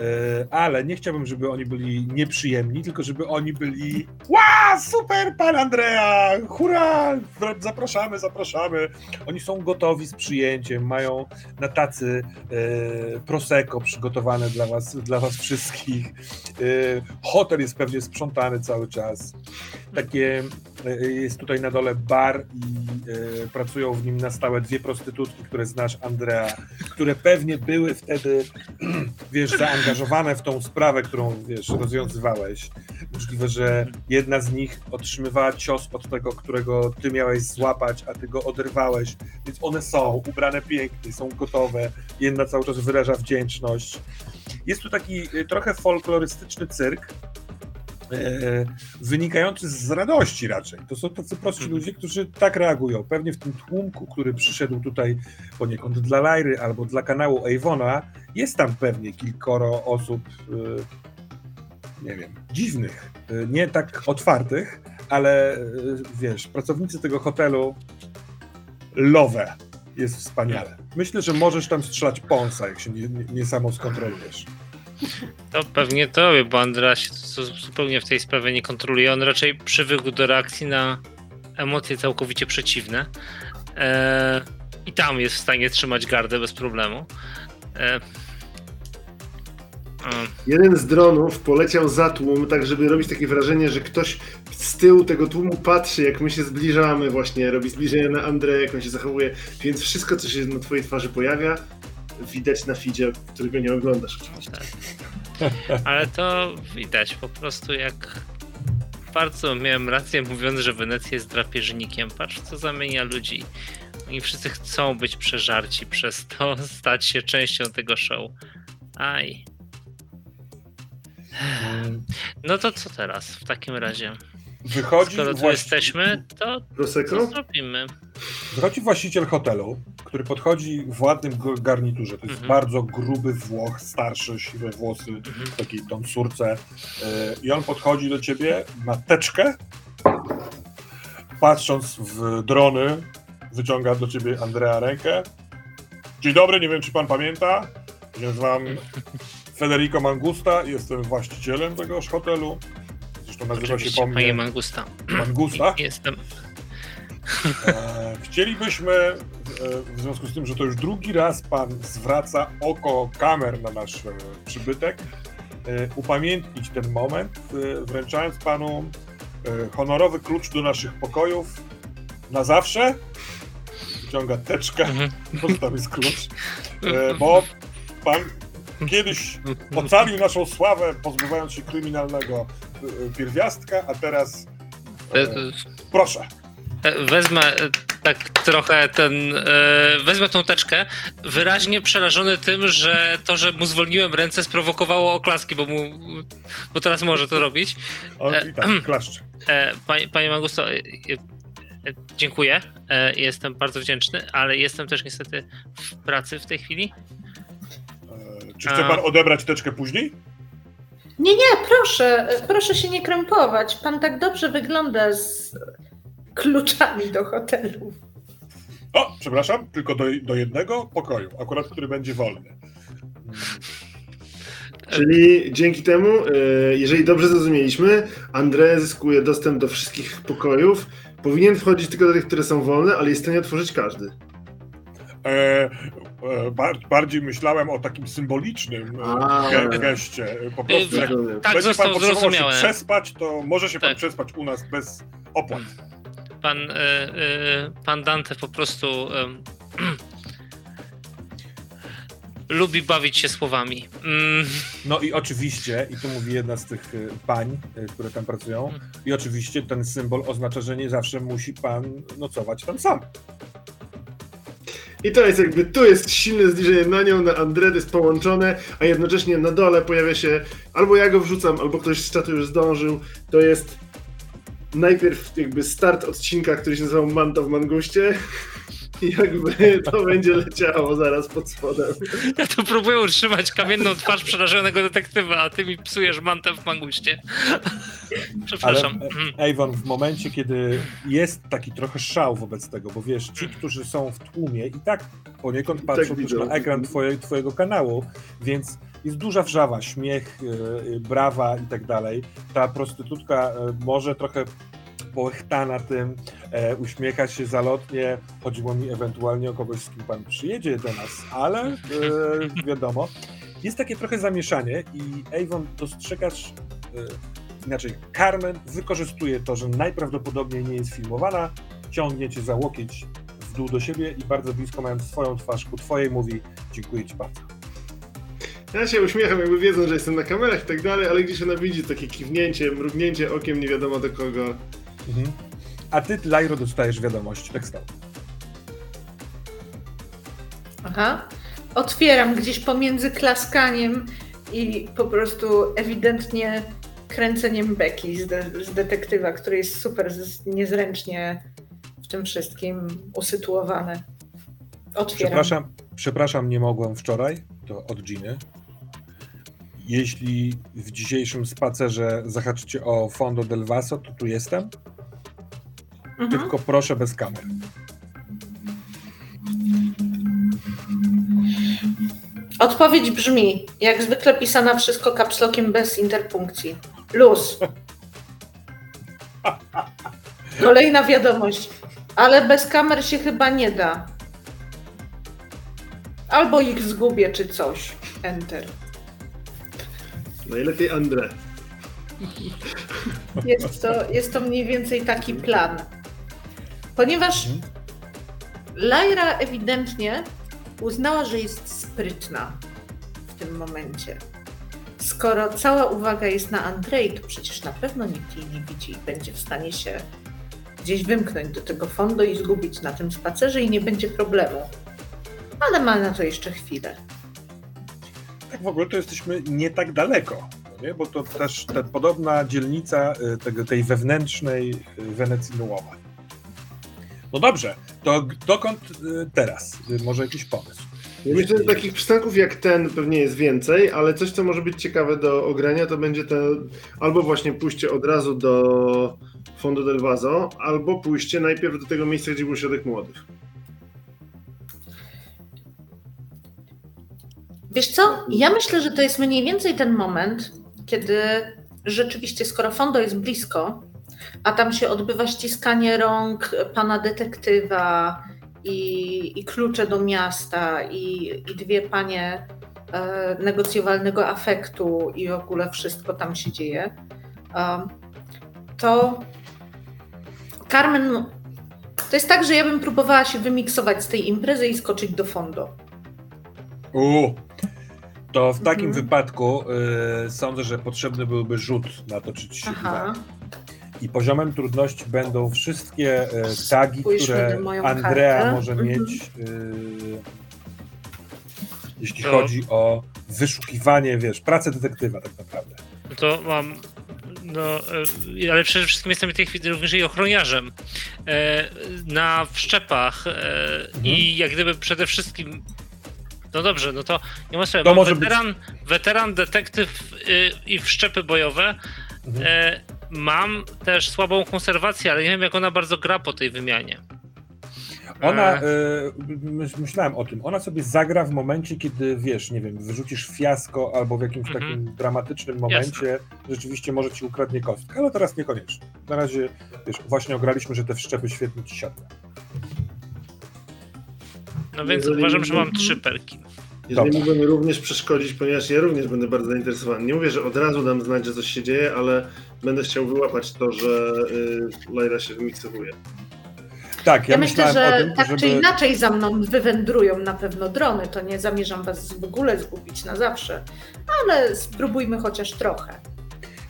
Y, ale nie chciałbym, żeby oni byli nieprzyjemni, tylko żeby oni byli Ła, super, pan Andrea! Hurra! Zapraszamy, zapraszamy. Oni są gotowi z przyjęciem, mają na tacy e, prosecco przygotowane dla was, dla was wszystkich. E, hotel jest pewnie sprzątany cały czas. Takie e, jest tutaj na dole bar i e, pracują w nim na stałe dwie prostytutki, które znasz, Andrea, które pewnie były wtedy, wiesz, zaangażowane w tą sprawę, którą, wiesz, rozwiązywałeś. Możliwe, że jedna z nich otrzymywała cios od tego, którego ty miałeś złapać, a ty go oderwałeś. Więc one są ubrane pięknie, są gotowe. Jedna cały czas wyraża wdzięczność. Jest tu taki y, trochę folklorystyczny cyrk, e, wynikający z radości raczej. To są tacy prości ludzie, którzy tak reagują. Pewnie w tym tłumku, który przyszedł tutaj poniekąd dla Lajry albo dla kanału Avona, jest tam pewnie kilkoro osób, y, nie wiem, dziwnych, y, nie tak otwartych, ale wiesz, pracownicy tego hotelu lowe jest wspaniale. Myślę, że możesz tam strzelać ponsa, jak się nie, nie, nie samo skontrolujesz. To pewnie to robię, bo Andrea się zupełnie w tej sprawie nie kontroluje. On raczej przywykł do reakcji na emocje całkowicie przeciwne. E, I tam jest w stanie trzymać gardę bez problemu. E, Jeden z dronów poleciał za tłum, tak żeby robić takie wrażenie, że ktoś z tyłu tego tłumu patrzy, jak my się zbliżamy, właśnie robi zbliżenie na Andrę, jak on się zachowuje, więc wszystko, co się na twojej twarzy pojawia, widać na feedzie, którego nie oglądasz oczywiście. Tak. Ale to widać po prostu jak bardzo miałem rację mówiąc, że Wenecja jest drapieżnikiem. Patrz co zamienia ludzi. Oni wszyscy chcą być przeżarci przez to, stać się częścią tego show. Aj. No to co teraz w takim razie? Wychodzi, Skoro tu właści- jesteśmy, to co Prosecco? zrobimy? wychodzi właściciel hotelu, który podchodzi w ładnym garniturze. To jest Mhm. bardzo gruby Włoch, starszy, siwe włosy, Mhm. w takiej tonsурce. Yy, I on podchodzi do ciebie, ma teczkę. Patrząc w drony, wyciąga do ciebie Andrea rękę. Dzień dobry, nie wiem czy pan pamięta. Nazywam Federico Mangusta, jestem właścicielem tegoż hotelu. Zresztą nazywa się po panie mnie Mangusta. Mangusta. Jestem. E, Chcielibyśmy, e, w związku z tym, że to już drugi raz pan zwraca oko kamer na nasz e, przybytek, upamiętnić ten moment, wręczając panu honorowy klucz do naszych pokojów na zawsze. Wyciąga teczkę, Mhm. bo tam jest klucz, e, bo pan kiedyś ocalił naszą sławę, pozbywając się kryminalnego pierwiastka, a teraz E, e, proszę. e, Wezmę e, tak trochę ten. Wezmę tą teczkę, wyraźnie przerażony tym, że to, że mu zwolniłem ręce, sprowokowało oklaski, bo mu. Bo teraz może to robić. O, i tak, klaszcze. E, Panie, panie Mangusto, e, dziękuję. Jestem bardzo wdzięczny, ale jestem też niestety w pracy w tej chwili. Czy chce pan odebrać teczkę później? Nie, nie, proszę, proszę się nie krępować. Pan tak dobrze wygląda z kluczami do hotelu. O, przepraszam, tylko do, do jednego pokoju, akurat który będzie wolny. Czyli dzięki temu, e, jeżeli dobrze zrozumieliśmy, André zyskuje dostęp do wszystkich pokojów. Powinien wchodzić tylko do tych, które są wolne, ale jest w stanie otworzyć każdy. E, bardziej myślałem o takim symbolicznym A. e, ge, geście. Po prostu E, jak. Tak będzie pan potrzebował się przespać, to może się pan Tak. przespać u nas bez opłat. Pan, e, e, pan Dante po prostu lubi bawić się słowami. Mm, No i oczywiście, i tu mówi jedna z tych e, pań, e, które tam pracują, i oczywiście ten symbol oznacza, że nie zawsze musi pan nocować tam sam. I to jest jakby, tu jest silne zbliżenie na nią, na André, to jest połączone, a jednocześnie na dole pojawia się, albo ja go wrzucam, albo ktoś z czatu już zdążył, to jest najpierw jakby start odcinka, który się nazywał Manta w Manguście jakby to będzie leciało zaraz pod spodem. ja tu próbuję utrzymać kamienną twarz przerażonego detektywa, a ty mi psujesz mantę w manguście. Przepraszam. Ale e, Avon, w momencie, kiedy jest taki trochę szał wobec tego, bo wiesz, ci, którzy są w tłumie i tak poniekąd patrzą też widzą. na ekran twoje, twojego kanału, więc jest duża wrzawa, śmiech, e, e, brawa i tak dalej. Ta prostytutka może trochę połechtana tym, e, uśmiecha się zalotnie, chodziło mi ewentualnie o kogoś, z kim pan przyjedzie do nas, ale e, wiadomo. Jest takie trochę zamieszanie i Avon dostrzegasz e, inaczej, Carmen wykorzystuje to, że najprawdopodobniej nie jest filmowana, ciągnie cię za łokieć w dół do siebie i bardzo blisko mając swoją twarz ku twojej mówi dziękuję ci bardzo. Ja się uśmiecham, jakby wiedząc, że jestem na kamerach i tak dalej, ale gdzieś ona widzi takie kiwnięcie, mrugnięcie okiem, nie wiadomo do kogo. Mhm. A ty, Lajro, dostajesz wiadomość tekstową. Aha. Otwieram gdzieś pomiędzy klaskaniem i po prostu ewidentnie kręceniem beki z, de- z detektywa, który jest super z- niezręcznie w tym wszystkim usytuowany. Otwieram. Przepraszam, przepraszam, nie mogłem wczoraj, to od Giny. Jeśli w dzisiejszym spacerze zahaczycie o Fondo del Vaso, to tu jestem, Mhm. tylko proszę bez kamer. Odpowiedź brzmi, jak zwykle pisana wszystko kapslokiem bez interpunkcji. Luz. Kolejna wiadomość. Ale bez kamer się chyba nie da. Albo ich zgubię, czy coś. Enter. Najlepiej Andre. Jest to, jest to mniej więcej taki plan. Ponieważ Lyra ewidentnie uznała, że jest sprytna w tym momencie. Skoro cała uwaga jest na Andrei, to przecież na pewno nikt jej nie widzi i będzie w stanie się gdzieś wymknąć do tego fondo i zgubić na tym spacerze i nie będzie problemu. Ale ma na to jeszcze chwilę. Tak w ogóle to jesteśmy nie tak daleko, no nie? bo to też ta podobna dzielnica y, tego, tej wewnętrznej y, Wenecji Nuowa. No dobrze, to dokąd y, teraz? Y, Może jakiś pomysł? Ja myślę, że takich przystanków jak ten pewnie jest więcej, ale coś, co może być ciekawe do ogrania, to będzie to albo właśnie pójście od razu do Fondo del Vaso, albo pójście najpierw do tego miejsca, gdzie był środek młodych. Wiesz co? Ja myślę, że to jest mniej więcej ten moment, kiedy rzeczywiście, skoro fondo jest blisko, a tam się odbywa ściskanie rąk pana detektywa i, i klucze do miasta i, i dwie panie e, negocjowalnego afektu i w ogóle wszystko tam się dzieje, em, to Carmen, to jest tak, że ja bym próbowała się wymiksować z tej imprezy i skoczyć do fondo. To w takim Mhm. wypadku y, sądzę, że potrzebny byłby rzut na to, czy ci się Aha. uda. I poziomem trudności będą wszystkie y, tagi, Spójrzmy które na moją Andrea kartę. może Mhm. mieć, y, jeśli To- chodzi o wyszukiwanie, wiesz, pracę detektywa tak naprawdę. No to mam. No, e, ale przede wszystkim jestem w tej chwili również i ochroniarzem. E, na wszczepach e, i jak gdyby przede wszystkim. No dobrze, no to nie ma sprawy. To Mam może być- weteran, weteran, detektyw y, i wszczepy bojowe. Mhm. E, mam też słabą konserwację, ale nie wiem, jak ona bardzo gra po tej wymianie. Ona, E, y, my- myślałem o tym, ona sobie zagra w momencie, kiedy wiesz, nie wiem, wyrzucisz fiasko albo w jakimś Mhm. takim dramatycznym momencie, rzeczywiście może ci ukradnie kostkę, ale teraz niekoniecznie. Na razie, wiesz, właśnie ograliśmy, że te wszczepy świetnie ci siadły. no więc jeżeli- uważam, że mam trzy perki. Jeżeli Dobra. mógłbym również przeszkodzić, ponieważ ja również będę bardzo zainteresowany. Nie mówię, że od razu dam znać, że coś się dzieje, ale będę chciał wyłapać to, że y, Lyra się wymiksowuje. Tak, ja, Ja, myślę, myślałem że o tym, tak żeby... czy inaczej za mną wywędrują na pewno drony. To nie zamierzam was w ogóle zgubić na zawsze, ale spróbujmy chociaż trochę.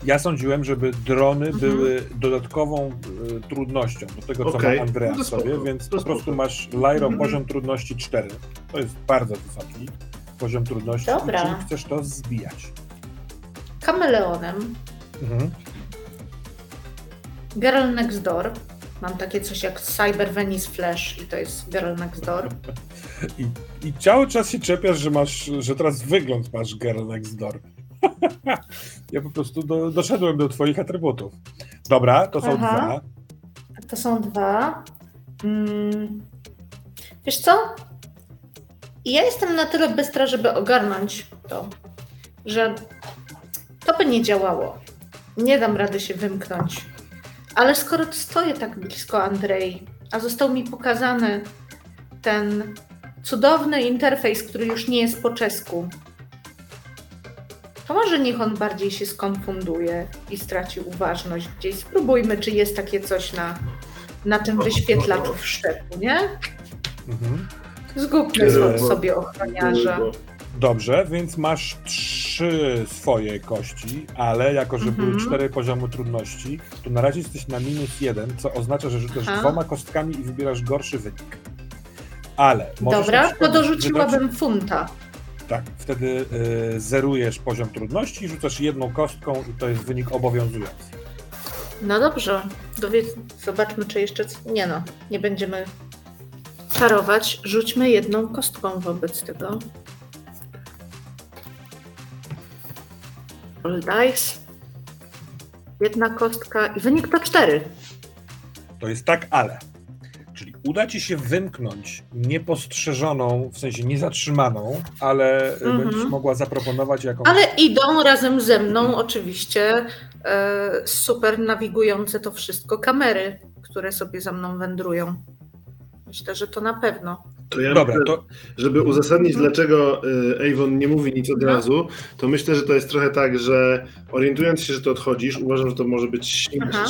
Ja sądziłem, żeby drony Mhm. były dodatkową y, trudnością do tego, co Okej, ma Andrea no w sobie, więc po prostu masz Lyro Mhm. poziom trudności 4. To jest bardzo wysoki poziom trudności, Dobra. czyli chcesz to zbijać. Kameleonem, Mhm. Girl Next Door. Mam takie coś jak Cyber Venice Flash i to jest Girl Next Door. I, I cały czas się czepiasz, że masz, że teraz wygląd masz Girl Next Door. ja po prostu do, doszedłem do twoich atrybutów. Dobra, to są Aha. dwa. To są dwa. Mm. Wiesz co? Ja jestem na tyle bystra, żeby ogarnąć to, że to by nie działało. Nie dam rady się wymknąć. Ale skoro stoję tak blisko Andrei, a został mi pokazany ten cudowny interfejs, który już nie jest po czesku, to może niech on bardziej się skonfunduje i straci uważność gdzieś. Spróbujmy, czy jest takie coś na, na tym wyświetlaczu wszczepu, nie? Mhm. Zgubmy Eee, sobie ochroniarza. Dobrze, więc masz trzy swoje kości, ale jako, że były Mhm. cztery poziomy trudności, to na razie jesteś na minus jeden, co oznacza, że rzucasz Aha. dwoma kostkami i wybierasz gorszy wynik. Ale Dobra, to dorzuciłabym wydać- funta. Tak, wtedy y, zerujesz poziom trudności rzucasz jedną kostką i to jest wynik obowiązujący. No dobrze, dowiedz, zobaczmy, czy jeszcze. Nie no, nie będziemy czarować. Rzućmy jedną kostką wobec tego. Roll dice. Jedna kostka i wynik to cztery. To jest tak, ale. Czyli uda ci się wymknąć niepostrzeżoną, w sensie niezatrzymaną, ale y, Mhm. będziesz mogła zaproponować jakąś. Ale idą razem ze mną oczywiście e, super nawigujące to wszystko kamery, które sobie za mną wędrują. Myślę, że to na pewno. To ja Dobra, myślę, to żeby uzasadnić, dlaczego y, Avon nie mówi nic od No. razu, to myślę, że to jest trochę tak, że orientując się, że to odchodzisz, uważam, że to może być Aha.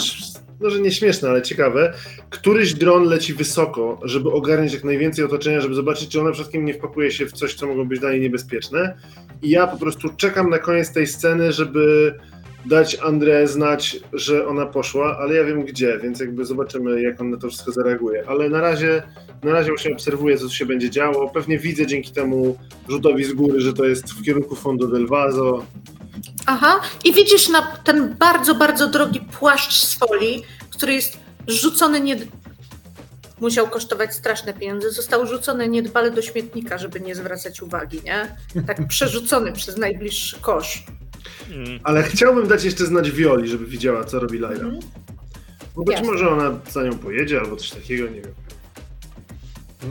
no, że nie śmieszne, ale ciekawe. Któryś dron leci wysoko, żeby ogarnąć jak najwięcej otoczenia, żeby zobaczyć, czy ona przypadkiem nie wpakuje się w coś, co mogło być dla niej niebezpieczne. I ja po prostu czekam na koniec tej sceny, żeby dać Andrę znać, że ona poszła, ale ja wiem gdzie, więc jakby zobaczymy, jak on na to wszystko zareaguje. Ale na razie, na razie właśnie obserwuję, co tu się będzie działo. Pewnie widzę dzięki temu rzutowi z góry, że to jest w kierunku Fondo del Vaso. Aha, i widzisz na ten bardzo, bardzo drogi płaszcz z folii, który jest rzucony nie... Musiał kosztować straszne pieniądze. Został rzucony niedbale do śmietnika, żeby nie zwracać uwagi, nie? Tak przerzucony przez najbliższy kosz. Mm. Ale chciałbym dać jeszcze znać Violi, żeby widziała, co robi Lyra. Mhm. Bo być Jasne. może ona za nią pojedzie albo coś takiego, nie wiem.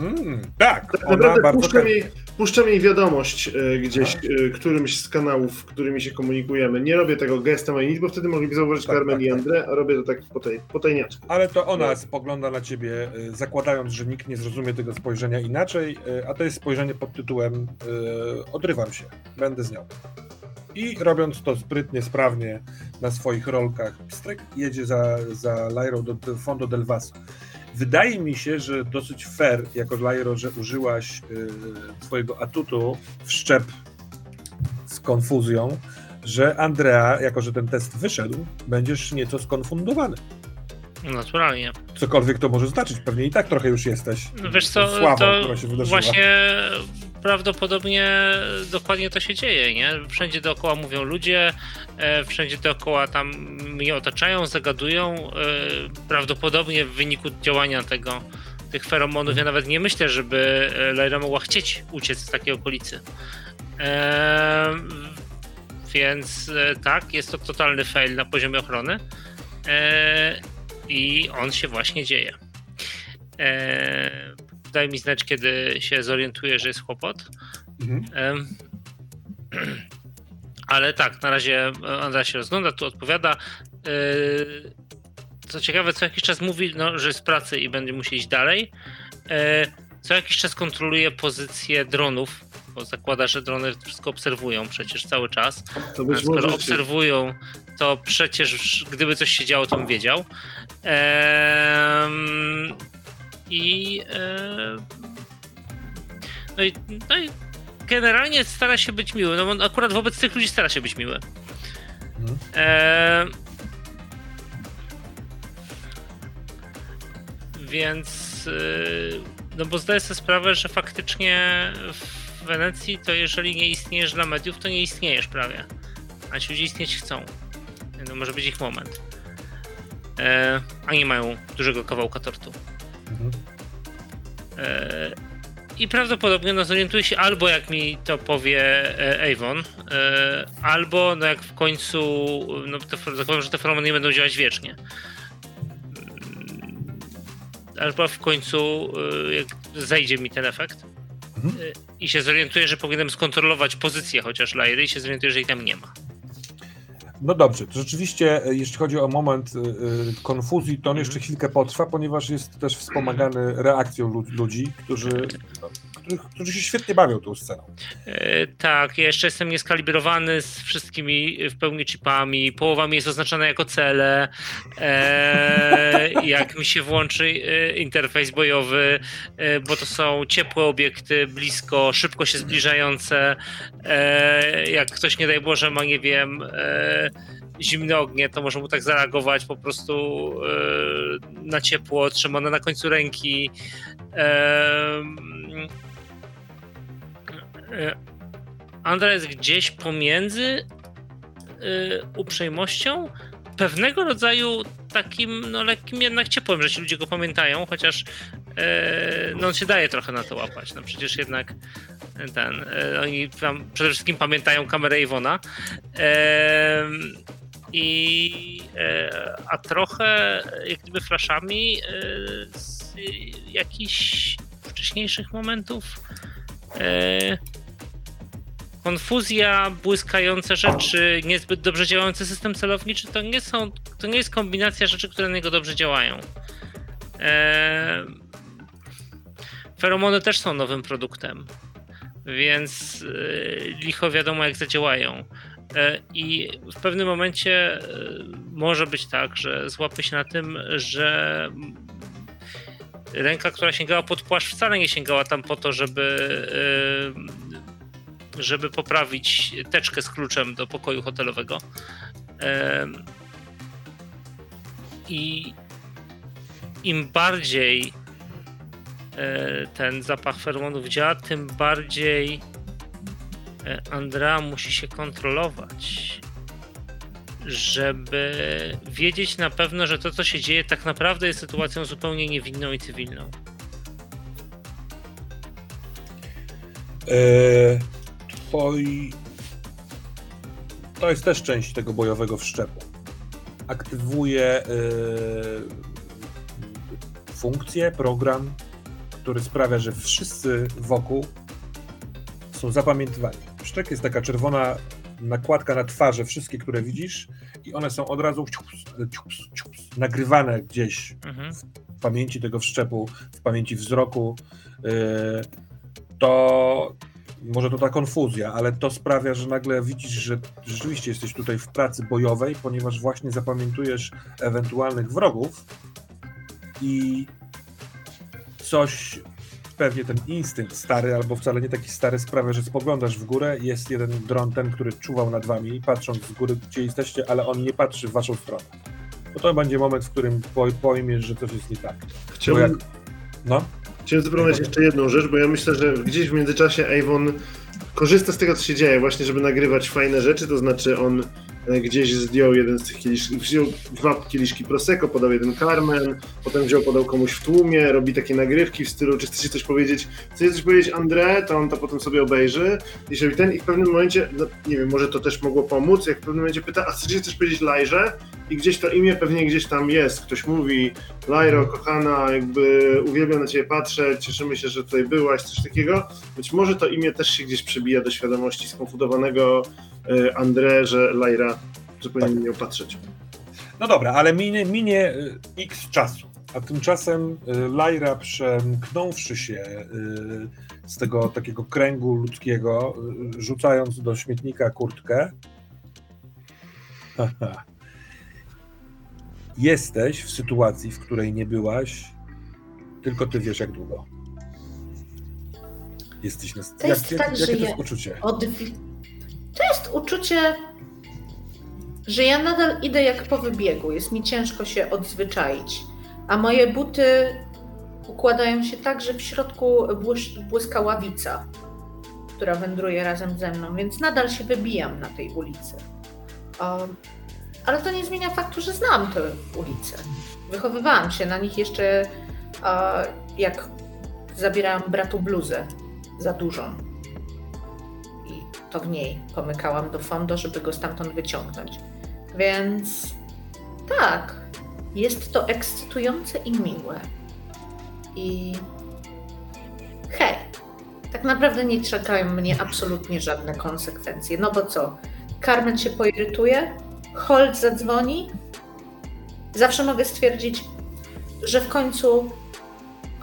mm, tak, Tak ona naprawdę chętnie. jej, puszczam jej wiadomość e, gdzieś, e, którymś z kanałów, którymi się komunikujemy. Nie robię tego gestem ani nic, bo wtedy mogliby zauważyć Tak, Carmen tak, i tak. Andrę, a robię to tak po tej, po tajniaczku. Ale to ona spogląda na ciebie, y, zakładając, że nikt nie zrozumie tego spojrzenia inaczej, a to jest spojrzenie pod tytułem odrywam się, będę z nią. I robiąc to sprytnie, sprawnie na swoich rolkach, pstryk jedzie za, za Lairą do Fondo del Vaso. Wydaje mi się, że dosyć fair, jako Lairo, że użyłaś y, twojego atutu w szczep z konfuzją, że Andrea, jako że ten test wyszedł, będziesz nieco skonfundowany. Naturalnie. Cokolwiek to może znaczyć, pewnie i tak trochę już jesteś. No Wiesz co, Sławą, to która się wydarzyła. właśnie prawdopodobnie dokładnie to się dzieje, nie? Wszędzie dookoła mówią ludzie, e, wszędzie dookoła tam mnie otaczają, zagadują. e, Prawdopodobnie w wyniku działania tego, tych feromonów, ja nawet nie myślę, żeby e, Lyra mogła chcieć uciec z takiej okolicy. Więc tak, jest to totalny fail na poziomie ochrony. I on się właśnie dzieje. Daj mi znać, kiedy się zorientuję, że jest kłopot. Mhm. Ale tak, na razie Andra się rozgląda, tu odpowiada. E, Co ciekawe, co jakiś czas mówi, no, że jest w pracy i będzie musiał iść dalej. E, Co jakiś czas kontroluje pozycję dronów, bo zakłada, że drony wszystko obserwują przecież cały czas. To być skoro może... obserwują, to przecież gdyby coś się działo, to bym wiedział. Ehm, I, em, no i no i generalnie stara się być miły. No bo akurat wobec tych ludzi stara się być miły. Mhm. Ehm, więc y, no bo zdaję sobie sprawę, że faktycznie w Wenecji to jeżeli nie istniejesz dla mediów, to nie istniejesz prawie. A ci ludzie istnieć chcą. No może być ich moment. E, a nie mają dużego kawałka tortu. Mhm. E, I prawdopodobnie no, zorientuje się albo jak mi to powie e, Avon, e, albo no jak w końcu, no to zakładam, że te feromony nie będą działać wiecznie. Mm, Albo w końcu e, jak zejdzie mi ten efekt Mhm. e, i się zorientuję, że powinienem skontrolować pozycję chociaż Lairy i się zorientuję, że jej tam nie ma. No dobrze, to rzeczywiście, e, jeśli chodzi o moment y, y, konfuzji, to on Mhm. jeszcze chwilkę potrwa, ponieważ jest też wspomagany reakcją lu- ludzi, którzy, którzy się świetnie bawią tą sceną. E, Tak, ja jeszcze jestem nieskalibrowany z wszystkimi w pełni chipami. Połowa mi jest oznaczona jako cele. E, jak mi się włączy e, interfejs bojowy, e, bo to są ciepłe obiekty, blisko, szybko się zbliżające. E, jak ktoś, nie daj Boże, ma, nie wiem, e, zimne ognie, to może mu tak zareagować po prostu e, na ciepło, trzymane na końcu ręki. E, e, Andra jest gdzieś pomiędzy y, uprzejmością, pewnego rodzaju takim no, lekkim jednak ciepłem, że ci ludzie go pamiętają, chociaż y, no, on się daje trochę na to łapać. No przecież jednak ten, oni tam przede wszystkim pamiętają kamerę Iwona. I, e, a trochę jak gdyby flaszami e, z jakichś wcześniejszych momentów. E, konfuzja, błyskające rzeczy, niezbyt dobrze działający system celowniczy to nie są, to nie jest kombinacja rzeczy, które na niego dobrze działają. E, feromony też są nowym produktem, więc e, licho wiadomo jak zadziałają. E, I w pewnym momencie może być tak, że złapie się na tym, że ręka, która sięgała pod płaszcz, wcale nie sięgała tam po to, żeby, e, żeby poprawić teczkę z kluczem do pokoju hotelowego. I im bardziej ten zapach feromonów działa, tym bardziej Andrea musi się kontrolować, żeby wiedzieć na pewno, że to, co się dzieje, tak naprawdę jest sytuacją zupełnie niewinną i cywilną. Eee, twoi... To jest też część tego bojowego wszczepu. Aktywuje yy, funkcję, program, który sprawia, że wszyscy wokół są zapamiętywani. Wszczek jest taka czerwona nakładka na twarze, wszystkie, które widzisz, i one są od razu nagrywane gdzieś mhm. w pamięci tego wszczepu, w pamięci wzroku. Y, to może to ta konfuzja, ale to sprawia, że nagle widzisz, że rzeczywiście jesteś tutaj w pracy bojowej, ponieważ właśnie zapamiętujesz ewentualnych wrogów i coś pewnie ten instynkt stary, albo wcale nie taki stary sprawia, że spoglądasz w górę, jest jeden dron, ten, który czuwał nad wami, patrząc z góry, gdzie jesteście, ale on nie patrzy w waszą stronę. Bo to będzie moment, w którym pojmiesz, że coś jest nie tak. Chciałbym, jak... no? Chciałem zapytać jeszcze jedną rzecz, bo ja myślę, że gdzieś w międzyczasie Avon korzysta z tego, co się dzieje, właśnie, żeby nagrywać fajne rzeczy, to znaczy on gdzieś zdjął jeden z tych kieliszków, wziął dwa kieliszki Prosecco, podał jeden Carmen, potem wziął, podał komuś w tłumie, robi takie nagrywki w stylu, czy chcecie coś powiedzieć, chcecie coś powiedzieć André, to on to potem sobie obejrzy i robi ten i w pewnym momencie, no, nie wiem, może to też mogło pomóc, jak w pewnym momencie pyta, a chcecie coś powiedzieć Lajrze? I gdzieś to imię pewnie gdzieś tam jest, ktoś mówi, Lajro, kochana, jakby uwielbiam na ciebie patrzeć, cieszymy się, że tutaj byłaś, coś takiego. Być może to imię też się gdzieś przebija do świadomości skonfudowanego E, André, że Lajra zupełnie tak. nie miał patrzeć. No dobra, ale minie, minie e, x czasu. A tymczasem e, Lajra przemknąwszy się z tego takiego kręgu ludzkiego, rzucając do śmietnika kurtkę, jesteś w sytuacji, w której nie byłaś, tylko ty wiesz jak długo. Jesteś na... To jest jak, tak, jak, jakie to jest uczucie? Od, to jest uczucie, że ja nadal idę jak po wybiegu. Jest mi ciężko się odzwyczaić. A moje buty układają się tak, że w środku błyska ławica, która wędruje razem ze mną, więc nadal się wybijam na tej ulicy. Um, ale to nie zmienia faktu, że znam te ulice. Wychowywałam się na nich jeszcze, uh, jak zabierałam bratu bluzę za dużą to w niej pomykałam do fondo, żeby go stamtąd wyciągnąć. Więc tak, jest to ekscytujące i miłe. I hej, tak naprawdę nie czekają mnie absolutnie żadne konsekwencje. No bo co? Carmen się poirytuje, Holt zadzwoni. Zawsze mogę stwierdzić, że w końcu,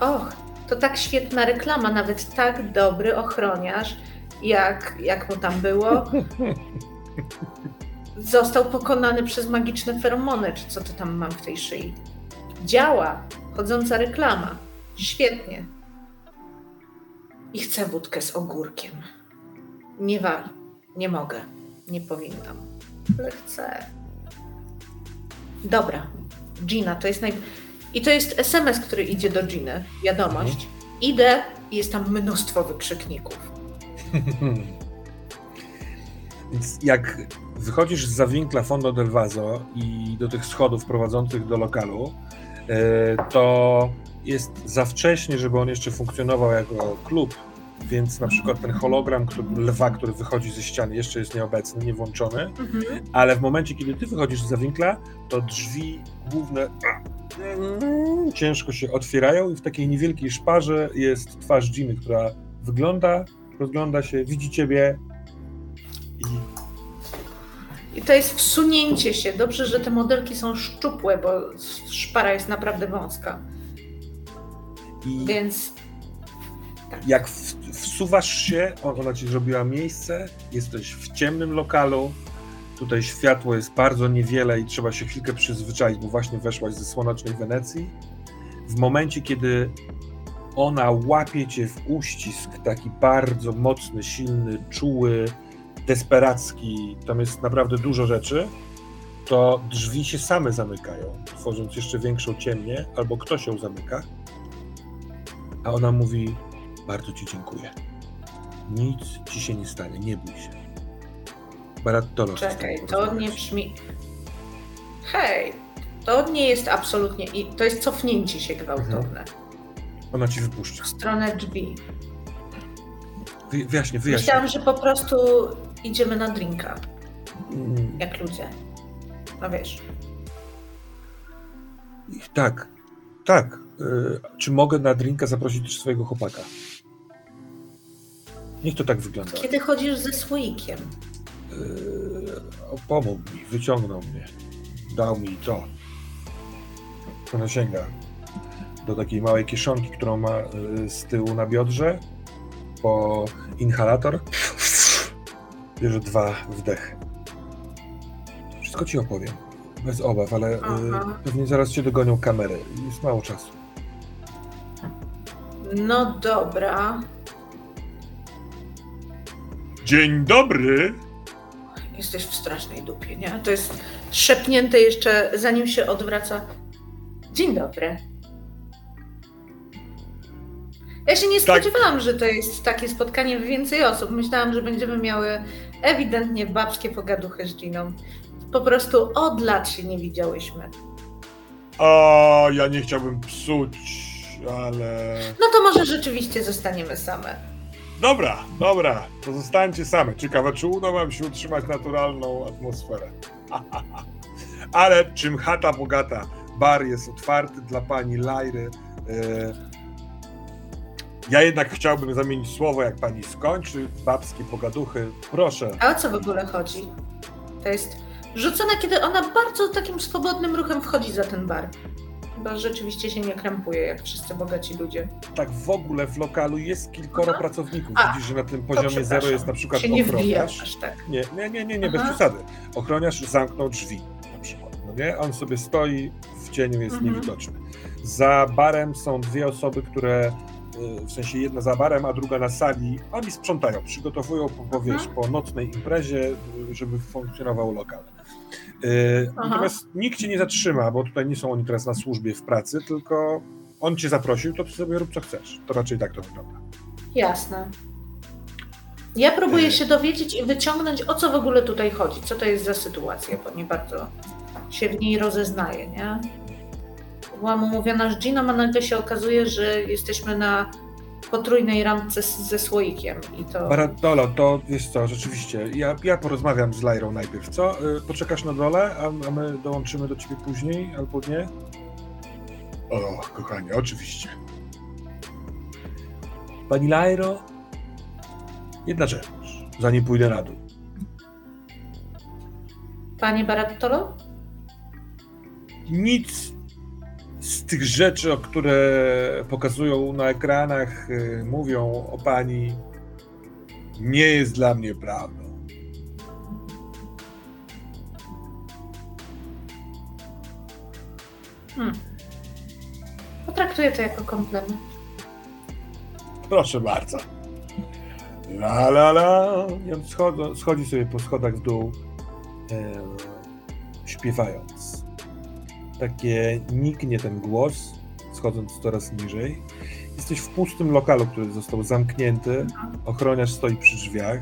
och, to tak świetna reklama, nawet tak dobry ochroniarz jak, jak mu tam było. Został pokonany przez magiczne feromony, czy co to tam mam w tej szyi. Działa. Chodząca reklama. Świetnie. I chcę wódkę z ogórkiem. Nie wal. Nie mogę. Nie powinnam. Ale chcę. Dobra. Gina, to jest naj... I to jest SMS, który idzie do Giny. Wiadomość. Mhm. Idę i jest tam mnóstwo wykrzykników. Więc jak wychodzisz z zawinkla Fondo del Vaso i do tych schodów prowadzących do lokalu, e, to jest za wcześnie, żeby on jeszcze funkcjonował jako klub, więc na przykład ten hologram który, lwa, który wychodzi ze ściany, jeszcze jest nieobecny, niewłączony, mhm. ale w momencie, kiedy ty wychodzisz z zawinkla, to drzwi główne ciężko się otwierają i w takiej niewielkiej szparze jest twarz Jimmy, która wygląda rozgląda się, widzi ciebie i... I to jest wsunięcie się. Dobrze, że te modelki są szczupłe, bo szpara jest naprawdę wąska. I Więc jak w, wsuwasz się, on- ona ci zrobiła miejsce, jesteś w ciemnym lokalu, tutaj światło jest bardzo niewiele i trzeba się chwilkę przyzwyczaić, bo właśnie weszłaś ze słonecznej Wenecji. W momencie, kiedy ona łapie cię w uścisk, taki bardzo mocny, silny, czuły, desperacki, tam jest naprawdę dużo rzeczy, to drzwi się same zamykają, tworząc jeszcze większą ciemnię, albo ktoś ją zamyka. A ona mówi: Bardzo ci dziękuję. Nic ci się nie stanie, nie bój się. Barattolo. czekaj, to nie brzmi. Hej, to nie jest absolutnie. I to jest cofnięcie się gwałtowne Ona ci wypuszcza. w stronę drzwi. Wy, wyjaśnię, wyjaśnię. Myślałam, że po prostu idziemy na drinka, Mm, jak ludzie. No wiesz. Tak, tak. Y, czy mogę na drinka zaprosić też swojego chłopaka? Niech to tak wygląda. Kiedy chodzisz ze słoikiem? Yy, pomógł mi, wyciągnął mnie, dał mi to. Ona sięga do takiej małej kieszonki, którą ma yy, z tyłu na biodrze, po inhalator. Bierze dwa wdechy. Wszystko ci opowiem. Bez obaw, ale yy, Aha. pewnie zaraz cię dogonią kamery. Jest mało czasu. No dobra. Dzień dobry! Jesteś w strasznej dupie, nie? To jest szepnięte jeszcze, zanim się odwraca. Dzień dobry. Ja się nie Tak. spodziewałam, że to jest takie spotkanie więcej osób. Myślałam, że będziemy miały ewidentnie babskie pogaduchy z Giną. Po prostu od lat się nie widziałyśmy. A ja nie chciałbym psuć, ale. No to może rzeczywiście zostaniemy same. Dobra, dobra, to zostańcie same. Ciekawe, czy uda wam się utrzymać naturalną atmosferę. Ale czym chata bogata, bar jest otwarty dla pani Lajry. e, Ja jednak chciałbym zamienić słowo, jak pani skończy. Babskie pogaduchy, proszę. A o co w ogóle chodzi? To jest rzucone, kiedy ona bardzo takim swobodnym ruchem wchodzi za ten bar. Chyba rzeczywiście się nie krępuje, jak wszyscy bogaci ludzie. Tak w ogóle w lokalu jest kilkoro Aha. pracowników. A, Widzisz, że na tym poziomie zero jest na przykład się nie ochroniarz. aż tak. Nie, nie, nie, nie, nie bez przesady. Ochroniarz zamknął drzwi na przykład, no nie? On sobie stoi, w cieniu jest Mhm. niewidoczny. Za barem są dwie osoby, które, w sensie jedna za barem, a druga na sali, oni sprzątają, przygotowują, po, po, wiesz, po nocnej imprezie, y, żeby funkcjonował lokal. Y, Aha. Natomiast nikt cię nie zatrzyma, bo tutaj nie są oni teraz na służbie w pracy, tylko on cię zaprosił, to ty sobie rób co chcesz. To raczej tak to wygląda. Jasne. Ja próbuję E. się dowiedzieć i wyciągnąć, o co w ogóle tutaj chodzi. Co to jest za sytuacja, bo nie bardzo się w niej rozeznaję, nie? Byłam umówiona z Giną, a nagle się okazuje, że jesteśmy na potrójnej randce z, ze słoikiem i to... Baradolo, to wiesz co, rzeczywiście, ja, ja porozmawiam z Lajrą najpierw, co? Y, Poczekasz na dole, a, a my dołączymy do ciebie później, albo nie? O, kochanie, oczywiście. Pani Lajro, jedna rzecz, zanim pójdę na dół. Panie Barattolo? Nic z tych rzeczy, o które pokazują na ekranach, y, mówią o pani, nie jest dla mnie prawdą. Hmm. Potraktuję to jako komplement. Proszę bardzo. La la la. I on schodzi, schodzi sobie po schodach w dół, e, śpiewając. Takie niknie ten głos, schodząc coraz niżej. Jesteś w pustym lokalu, który został zamknięty. Ochroniarz stoi przy drzwiach.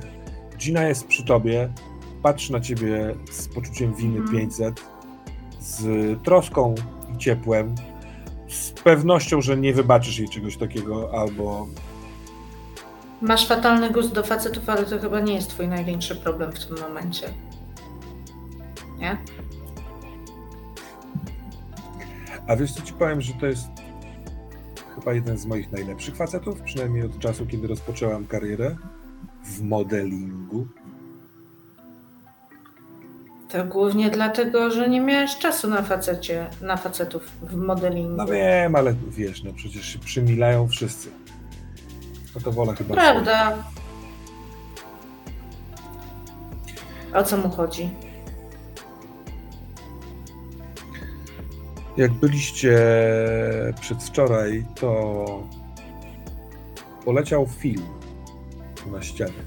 Gina jest przy tobie. Patrzy na ciebie z poczuciem winy Mhm. 500, z troską i ciepłem, z pewnością, że nie wybaczysz jej czegoś takiego, albo Masz fatalny gust do facetów, ale to chyba nie jest twój największy problem w tym momencie. Nie? A wiesz co ci powiem, że to jest chyba jeden z moich najlepszych facetów, przynajmniej od czasu, kiedy rozpoczęłam karierę w modelingu. To głównie dlatego, że nie miałeś czasu na facecie, na facetów w modelingu. No wiem, ale wiesz, no przecież się przymilają wszyscy. No to wolę chyba... Prawda. O co mu chodzi? Jak byliście przedwczoraj, to poleciał film na ścianie.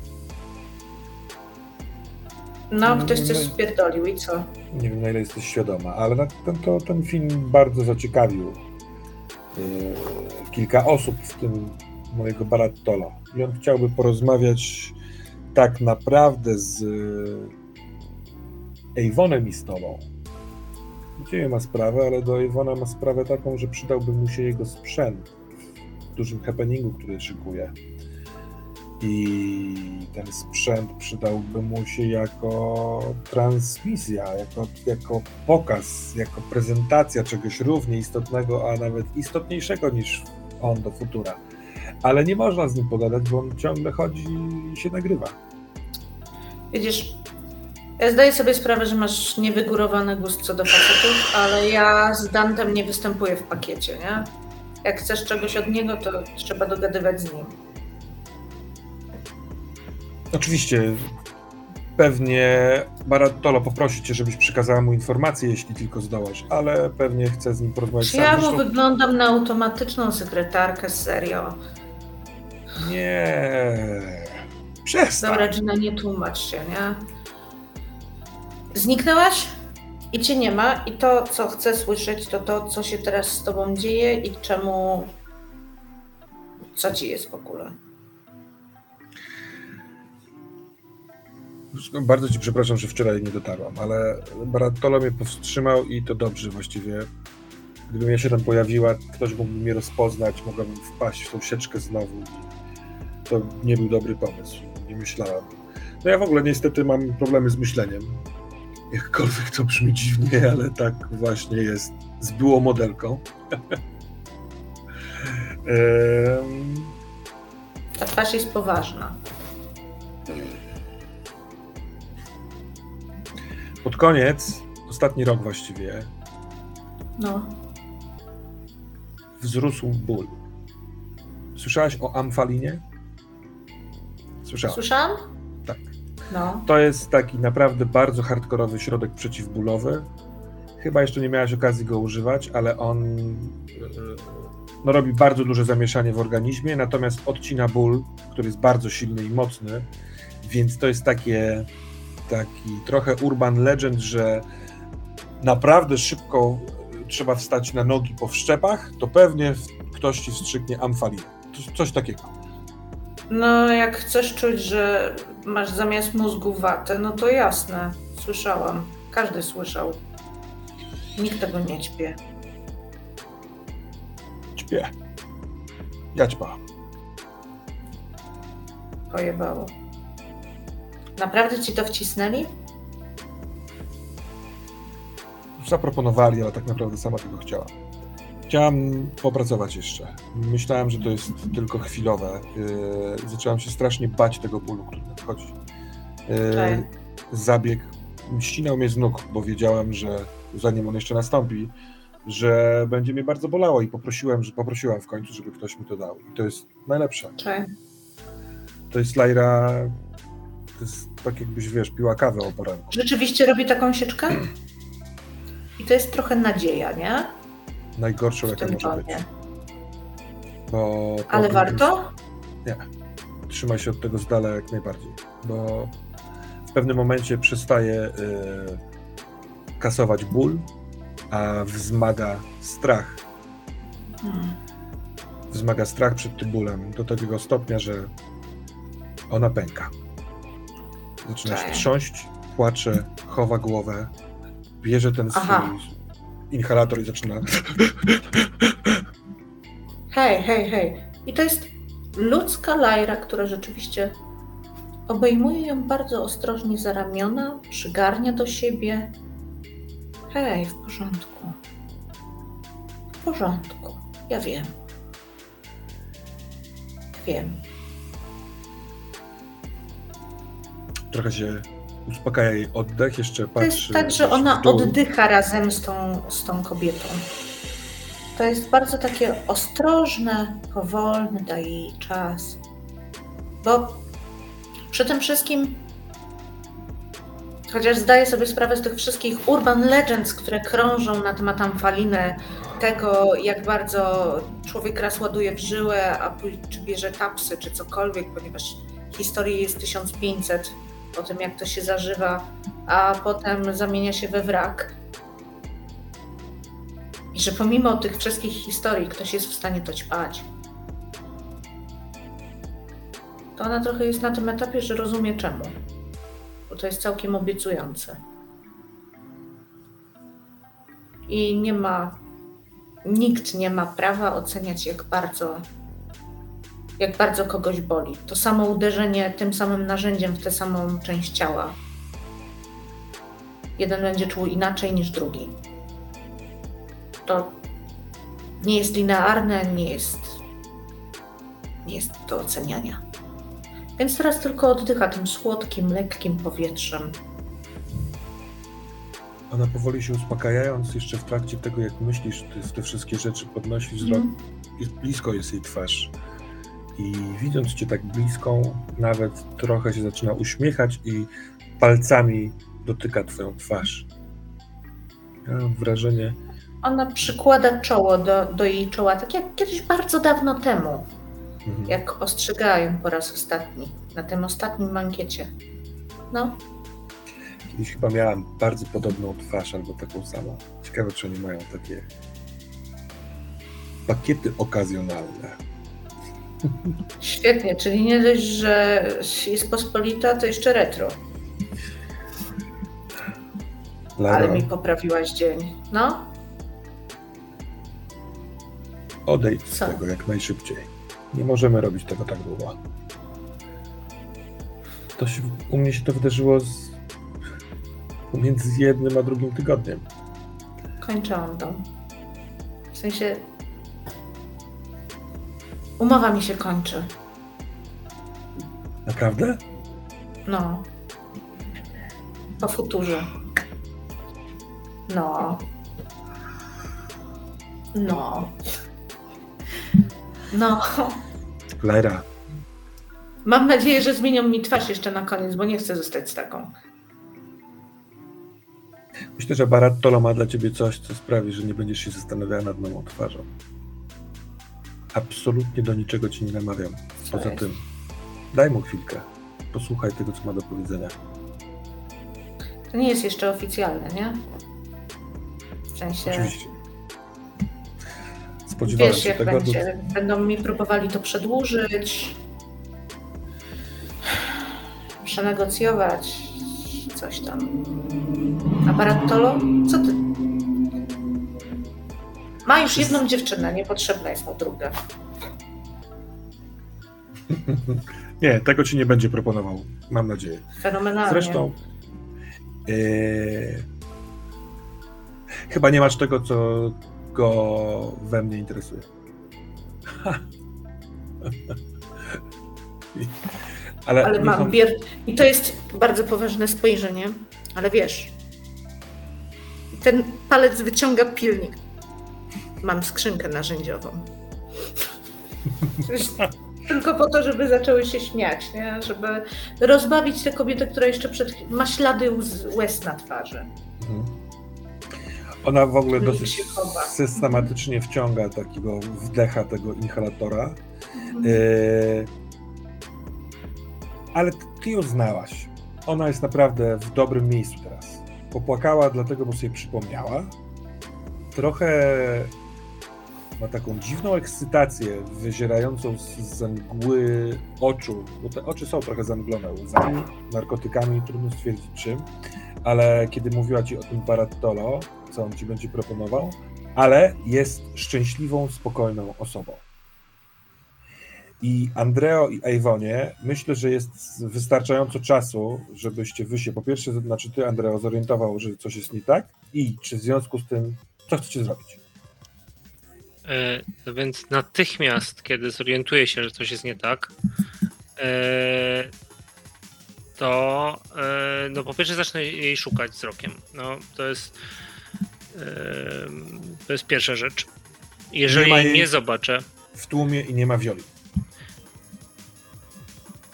No, ktoś coś spierdolił i co? Nie wiem, na ile jesteś świadoma, ale ten, to, ten film bardzo zaciekawił yy, kilka osób, w tym mojego Barattolo. I on chciałby porozmawiać tak naprawdę z Avonem i z tobą. Gdzie ma sprawę, ale do Avona ma sprawę taką, że przydałby mu się jego sprzęt w dużym happeningu, który szykuje. I ten sprzęt przydałby mu się jako transmisja, jako, jako pokaz, jako prezentacja czegoś równie istotnego, a nawet istotniejszego niż on do futura. Ale nie można z nim pogadać, bo on ciągle chodzi i się nagrywa. Widzisz, ja zdaję sobie sprawę, że masz niewygórowany gust co do facetów, ale ja z Dantem nie występuję w pakiecie, nie? Jak chcesz czegoś od niego, to trzeba dogadywać z nim. Oczywiście, pewnie Barattolo poprosi cię, żebyś przekazała mu informacje, jeśli tylko zdołasz, ale pewnie chce z nim porozmawiać Czy sam. ja mu Zresztą- wyglądam na automatyczną sekretarkę, serio? Nie. Przestań. Dobra, Gina, nie tłumacz się, nie? Zniknęłaś i cię nie ma i to, co chcę słyszeć, to to, co się teraz z tobą dzieje i czemu... Co ci jest w ogóle? Bardzo ci przepraszam, że wczoraj nie dotarłam, ale Barattolo mnie powstrzymał i to dobrze właściwie. Gdybym ja się tam pojawiła, ktoś mógłby mnie rozpoznać, mogłabym wpaść w tą sieczkę znowu. To nie był dobry pomysł. Nie myślałam. No ja w ogóle niestety mam problemy z myśleniem. Jakkolwiek to brzmi dziwnie, ale tak właśnie jest z byłą modelką. Ta twarz jest poważna. Pod koniec, ostatni rok właściwie, No. wzrósł ból. Słyszałaś o amfalinie? Słyszałam. Słyszałam? No. To jest taki naprawdę bardzo hardkorowy środek przeciwbólowy. Chyba jeszcze nie miałaś okazji go używać, ale on yy, no, robi bardzo duże zamieszanie w organizmie, natomiast odcina ból, który jest bardzo silny i mocny, więc to jest takie taki trochę urban legend, że naprawdę szybko y, trzeba wstać na nogi po wszczepach, to pewnie ktoś ci wstrzyknie amfalinę. Coś takiego. No, jak chcesz czuć, że masz zamiast mózgu watę, no to jasne. Słyszałam. Każdy słyszał. Nikt tego nie ćpie. Ćpie. Ja ćpałam. Pojebało. Naprawdę ci to wcisnęli? Zaproponowali, ale tak naprawdę sama tego chciała. Chciałam popracować jeszcze. Myślałem, że to jest tylko chwilowe. Yy, zaczęłam się strasznie bać tego bólu, który nadchodzi. Yy, Tak. zabieg ścinał mnie z nóg, bo wiedziałem, że zanim on jeszcze nastąpi, że będzie mnie bardzo bolało i poprosiłem, że poprosiłam w końcu, żeby ktoś mi to dał. I to jest najlepsze. To jest Lajra, to jest tak jakbyś, wiesz, piła kawę o poranku. Rzeczywiście robi taką sieczkę? I to jest trochę nadzieja, nie? Najgorszą, jaka może być. Bo Ale warto? Trzymaj się od tego z dala jak najbardziej, bo w pewnym momencie przestaje y, kasować ból, a wzmaga strach. Hmm. Wzmaga strach przed tym bólem do takiego stopnia, że ona pęka. Zaczyna się trząść, płacze, chowa głowę, bierze ten swój. Inhalator i zaczyna Hej, hej, hej. I to jest ludzka lajra, która rzeczywiście obejmuje ją bardzo ostrożnie za ramiona, przygarnia do siebie. Hej, w porządku. W porządku. Ja wiem. Wiem. trochę się Uspokaja jej oddech, jeszcze patrzy. To jest tak, że ona oddycha razem z tą, z tą kobietą. To jest bardzo takie ostrożne, powolne, daje jej czas. Bo przy tym wszystkim, chociaż zdaję sobie sprawę z tych wszystkich urban legends, które krążą na temat Amfaliny, tego jak bardzo człowiek raz ładuje w żyłę, a czy bierze tapsy, czy cokolwiek, ponieważ historii jest 1500 po tym, jak to się zażywa, a potem zamienia się we wrak. I że pomimo tych wszystkich historii ktoś jest w stanie to ćpać. To ona trochę jest na tym etapie, że rozumie czemu. Bo to jest całkiem obiecujące. I nie ma, nikt nie ma prawa oceniać, jak bardzo, jak bardzo kogoś boli. To samo uderzenie tym samym narzędziem w tę samą część ciała. Jeden będzie czuł inaczej niż drugi. To nie jest linearne, nie jest, nie jest do oceniania. Więc teraz tylko oddycha tym słodkim, lekkim powietrzem. Ona powoli się uspokajając, jeszcze w trakcie tego, jak myślisz, ty, te wszystkie rzeczy podnosi wzrok. Mm. Jest, blisko jest jej twarz. I widząc cię tak bliską, nawet trochę się zaczyna uśmiechać i palcami dotyka twoją twarz. Ja mam wrażenie. Ona przykłada czoło do, do jej czoła, tak jak kiedyś bardzo dawno temu mhm. jak ostrzegają po raz ostatni, na tym ostatnim mankiecie. No. Kiedyś chyba miałam bardzo podobną twarz albo taką samą. Ciekawe, czy oni mają takie pakiety okazjonalne. Świetnie, czyli nie dość, że jest pospolita, to jeszcze retro. Lara. Ale mi poprawiłaś dzień. No? Odejdź z tego jak najszybciej. Nie możemy robić tego tak długo. To się, u mnie się to wydarzyło z, pomiędzy jednym a drugim tygodniem. Kończyłam to. W sensie. Umowa mi się kończy. Naprawdę? No. Po futurze. No. No. No. Lera. Mam nadzieję, że zmienią mi twarz jeszcze na koniec, bo nie chcę zostać z taką. Myślę, że Barattolo ma dla ciebie coś, co sprawi, że nie będziesz się zastanawiała nad nową twarzą. Absolutnie do niczego ci nie namawiam. Poza tym, daj mu chwilkę. Posłuchaj tego, co ma do powiedzenia. To nie jest jeszcze oficjalne, nie? W sensie. Oczywiście. Spodziewałem Wiesz, jak tego. będzie. Będą mi próbowali to przedłużyć, przenegocjować, coś tam. A Tolo? Co ty? Ma już jedną dziewczynę, niepotrzebna jest mu druga. nie, tego ci nie będzie proponował, mam nadzieję. Fenomenalnie. Zresztą e, chyba nie masz tego, co go we mnie interesuje. ale, ale mam, bier... i to jest bardzo poważne spojrzenie, ale wiesz, ten palec wyciąga pilnik. Mam skrzynkę narzędziową. Tylko po to, żeby zaczęły się śmiać, nie? żeby rozbawić tę kobietę, która jeszcze przed... ma ślady łez na twarzy. Mhm. Ona w ogóle dosyć systematycznie wciąga takiego wdecha tego inhalatora. Mhm. E... Ale ty ją znałaś. Ona jest naprawdę w dobrym miejscu teraz. Popłakała dlatego, bo sobie przypomniała. Trochę ma taką dziwną ekscytację wyzierającą z, z mgły oczu, bo te oczy są trochę zamglone łzami, narkotykami, trudno stwierdzić czym, ale kiedy mówiła ci o tym Barattolo, co on ci będzie proponował, ale jest szczęśliwą, spokojną osobą. I Andreo i Ejwonie, myślę, że jest wystarczająco czasu, żebyście wy się, po pierwsze, znaczy ty, Andreo, zorientował, że coś jest nie tak i czy w związku z tym, co chcecie zrobić? E, więc natychmiast, kiedy zorientuję się, że coś jest nie tak, e, to e, no po pierwsze zacznę jej szukać wzrokiem. No to jest to jest pierwsza rzecz. Jeżeli Nie jej nie zobaczę, W tłumie i nie ma wioli.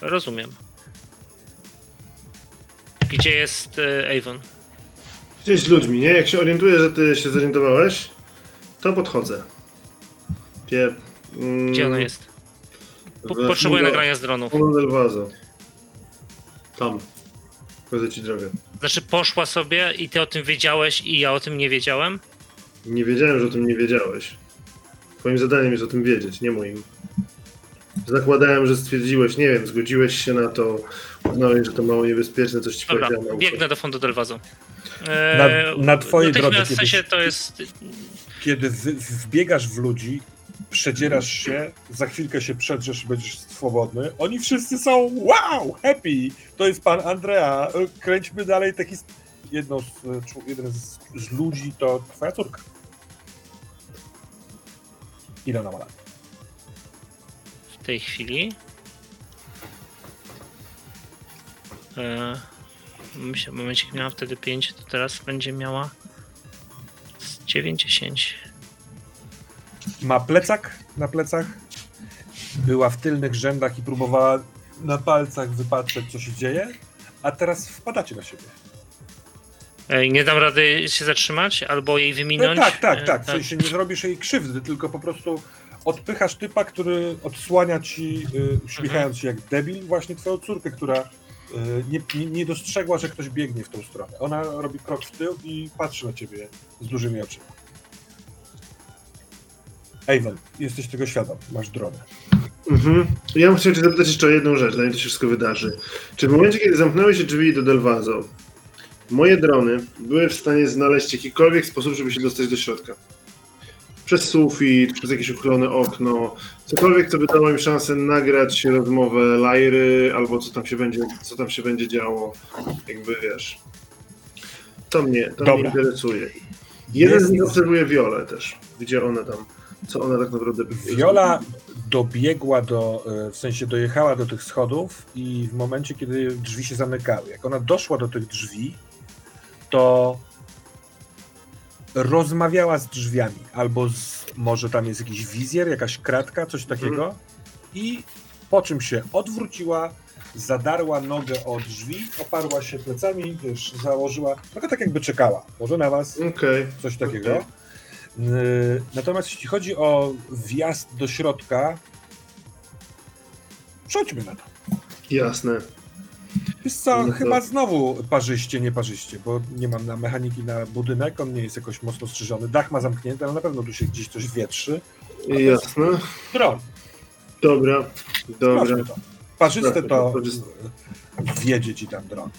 rozumiem. Gdzie jest Avon? Gdzieś z ludźmi, nie? Jak się orientuję, że ty się zorientowałeś, to podchodzę. Gdzie? Mm, Gdzie ona jest? Po, potrzebuję nagrania z del Vaso. Tam. Pokażę ci drogę. Znaczy poszła sobie i ty o tym wiedziałeś i ja o tym nie wiedziałem? Nie wiedziałem, że o tym nie wiedziałeś. Twoim zadaniem jest o tym wiedzieć, nie moim. Zakładałem, że stwierdziłeś, nie wiem, zgodziłeś się na to, uznałeś, że to mało niebezpieczne, coś ci Dobra, powiedziałem. biegnę do Fondo del Vaso. Na- na twojej drodze W sensie to jest Kiedy w, wbiegasz w ludzi, przedzierasz się, za chwilkę się przedrzesz będziesz swobodny. Oni wszyscy są wow, happy. To jest pan Andrea. E, Kręćmy dalej taki jedno z, e, jeden z, z ludzi to twoja córka. Ile ona ma lat? w tej chwili. E, myślę, w momencie, jak miała wtedy 5, to teraz będzie miała z 9, 10. Ma plecak na plecach. Była w tylnych rzędach i próbowała na palcach wypatrzeć, co się dzieje. A teraz wpadacie na siebie. Ej, nie dam rady się zatrzymać albo jej No, wyminąć. tak, tak, E, tak. W sensie nie zrobisz jej krzywdy, tylko po prostu odpychasz typa, który odsłania ci, y, uśmiechając się jak debil, właśnie twoją córkę, która y, nie, nie, nie dostrzegła, że ktoś biegnie w tą stronę. Ona robi krok w tył i patrzy na ciebie z dużymi oczyma. Avon, jesteś tego świadom, masz dronę. Mhm. Ja bym chciał cię zapytać jeszcze o jedną rzecz, zanim to się wszystko wydarzy. Czy w momencie, kiedy zamknęły się drzwi do Delvazo, moje drony były w stanie znaleźć jakikolwiek sposób, żeby się dostać do środka? Przez sufit, przez jakieś uchylone okno, cokolwiek, co by dało im szansę nagrać rozmowę Lajry, albo co tam się będzie, co tam się będzie działo, jakby wiesz. To mnie, to mnie Dobra. interesuje. Jeden z nich obserwuje Violę też, gdzie ona tam, co ona tak naprawdę... Viola dobiegła do, e, w sensie dojechała do tych schodów i w momencie, kiedy drzwi się zamykały, jak ona doszła do tych drzwi, to rozmawiała z drzwiami, albo z, może tam jest jakiś wizjer, jakaś kratka, coś takiego i po czym się odwróciła, zadarła nogę o drzwi, oparła się plecami, wiesz, założyła, trochę tak jakby czekała, może na was, Okej. coś takiego. Okej. Yy, Natomiast jeśli chodzi o wjazd do środka, przejdźmy na to. Jasne. Wiesz co, No to- chyba znowu parzyście, nie parzyście, bo nie mam na mechaniki na budynek, on nie jest jakoś mocno strzyżony. Dach ma zamknięty, ale na pewno tu się gdzieś coś wietrzy. Jasne. Dron, Dobra. Dobra. to. Parzyste to wiedzie ci tam dron.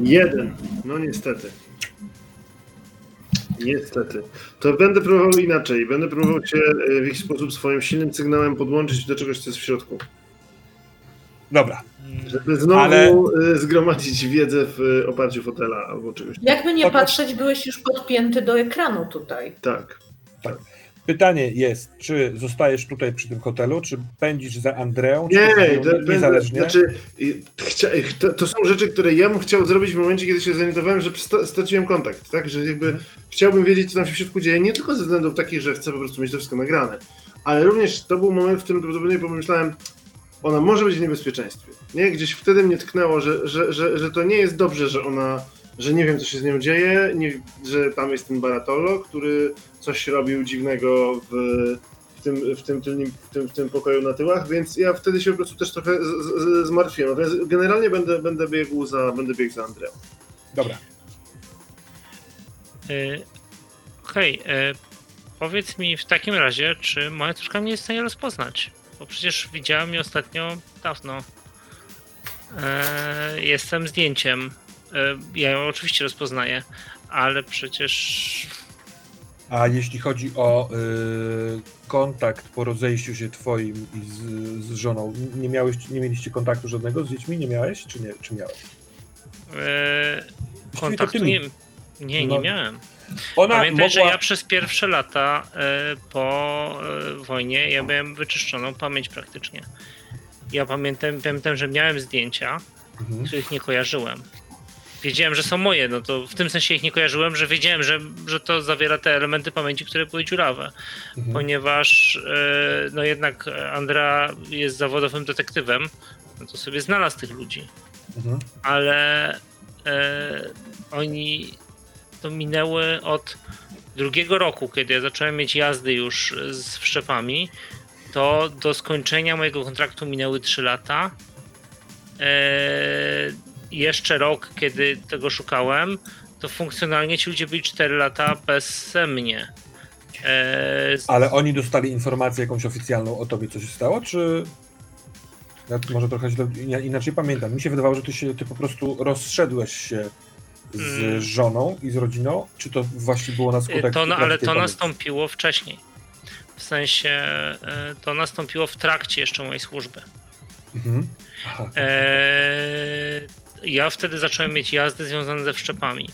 Jeden. No niestety. Niestety. To będę próbował inaczej. Będę próbował się e, w jakiś sposób swoim silnym sygnałem podłączyć do czegoś, co jest w środku. Dobra, Żeby znowu Ale- e, zgromadzić wiedzę w e, oparciu fotela albo czegoś. Jakby nie patrzeć, byłeś już podpięty do ekranu tutaj. Tak. Pytanie jest, czy zostajesz tutaj przy tym hotelu, czy pędzisz za Andreą, Nie, to niezależnie? znaczy, to, to są rzeczy, które ja bym chciał zrobić w momencie, kiedy się zorientowałem, że straciłem kontakt, tak? Że jakby chciałbym wiedzieć, co tam się w środku dzieje, nie tylko ze względów takich, że chcę po prostu mieć to wszystko nagrane, ale również to był moment, w którym prawdopodobnie pomyślałem, ona może być w niebezpieczeństwie. Nie? Gdzieś wtedy mnie tknęło, że, że, że, że to nie jest dobrze, że ona, że nie wiem, co się z nią dzieje, nie, że tam jest ten Baratollo, który coś robił dziwnego w, w tym, w, tym, tylnym, w, tym, w tym pokoju na tyłach, więc ja wtedy się po prostu też trochę z, z, zmartwiłem. Natomiast generalnie będę, będę biegł za, będę biegł za Andreą. Dobra, Y, Okej, y, powiedz mi w takim razie, czy moja córka mnie jest w stanie rozpoznać? Bo przecież widziałem ją ostatnio dawno. E, Jestem zdjęciem. E, Ja ją oczywiście rozpoznaję, ale przecież A jeśli chodzi o y, kontakt po rozejściu się twoim i z, z żoną, nie miałeś, nie mieliście kontaktu żadnego z dziećmi? Nie miałeś? Czy nie? Czy miałeś? to kontaktu nie, mi- nie, No, nie miałem. Ona Pamiętaj, że mogła... ja przez pierwsze lata e, po e, wojnie ja miałem wyczyszczoną pamięć praktycznie. Ja pamiętam, pamiętam że miałem zdjęcia, Mhm. których nie kojarzyłem. Wiedziałem, że są moje, no to w tym sensie ich nie kojarzyłem, że wiedziałem, że, że to zawiera te elementy pamięci, które były dziurawe. Mhm. Ponieważ e, no jednak Andra jest zawodowym detektywem, no to sobie znalazł tych ludzi. Mhm. ale e, oni to minęły od drugiego roku, kiedy ja zacząłem mieć jazdy już z wszczepami, to do skończenia mojego kontraktu minęły 3 lata. E, jeszcze rok, kiedy tego szukałem, to funkcjonalnie ci ludzie byli 4 lata bez mnie. E, z- Ale oni dostali informację jakąś oficjalną o tobie, co się stało, czy... Ja może trochę źle, inaczej pamiętam. Mi się wydawało, że ty się ty po prostu rozszedłeś się z Mm. żoną i z rodziną, czy to właśnie było na skutek To, utraty ale to pamięci? nastąpiło wcześniej. W sensie e, to nastąpiło w trakcie jeszcze mojej służby. Mhm. Aha. E, ja wtedy zacząłem mieć jazdy związane ze wszczepami.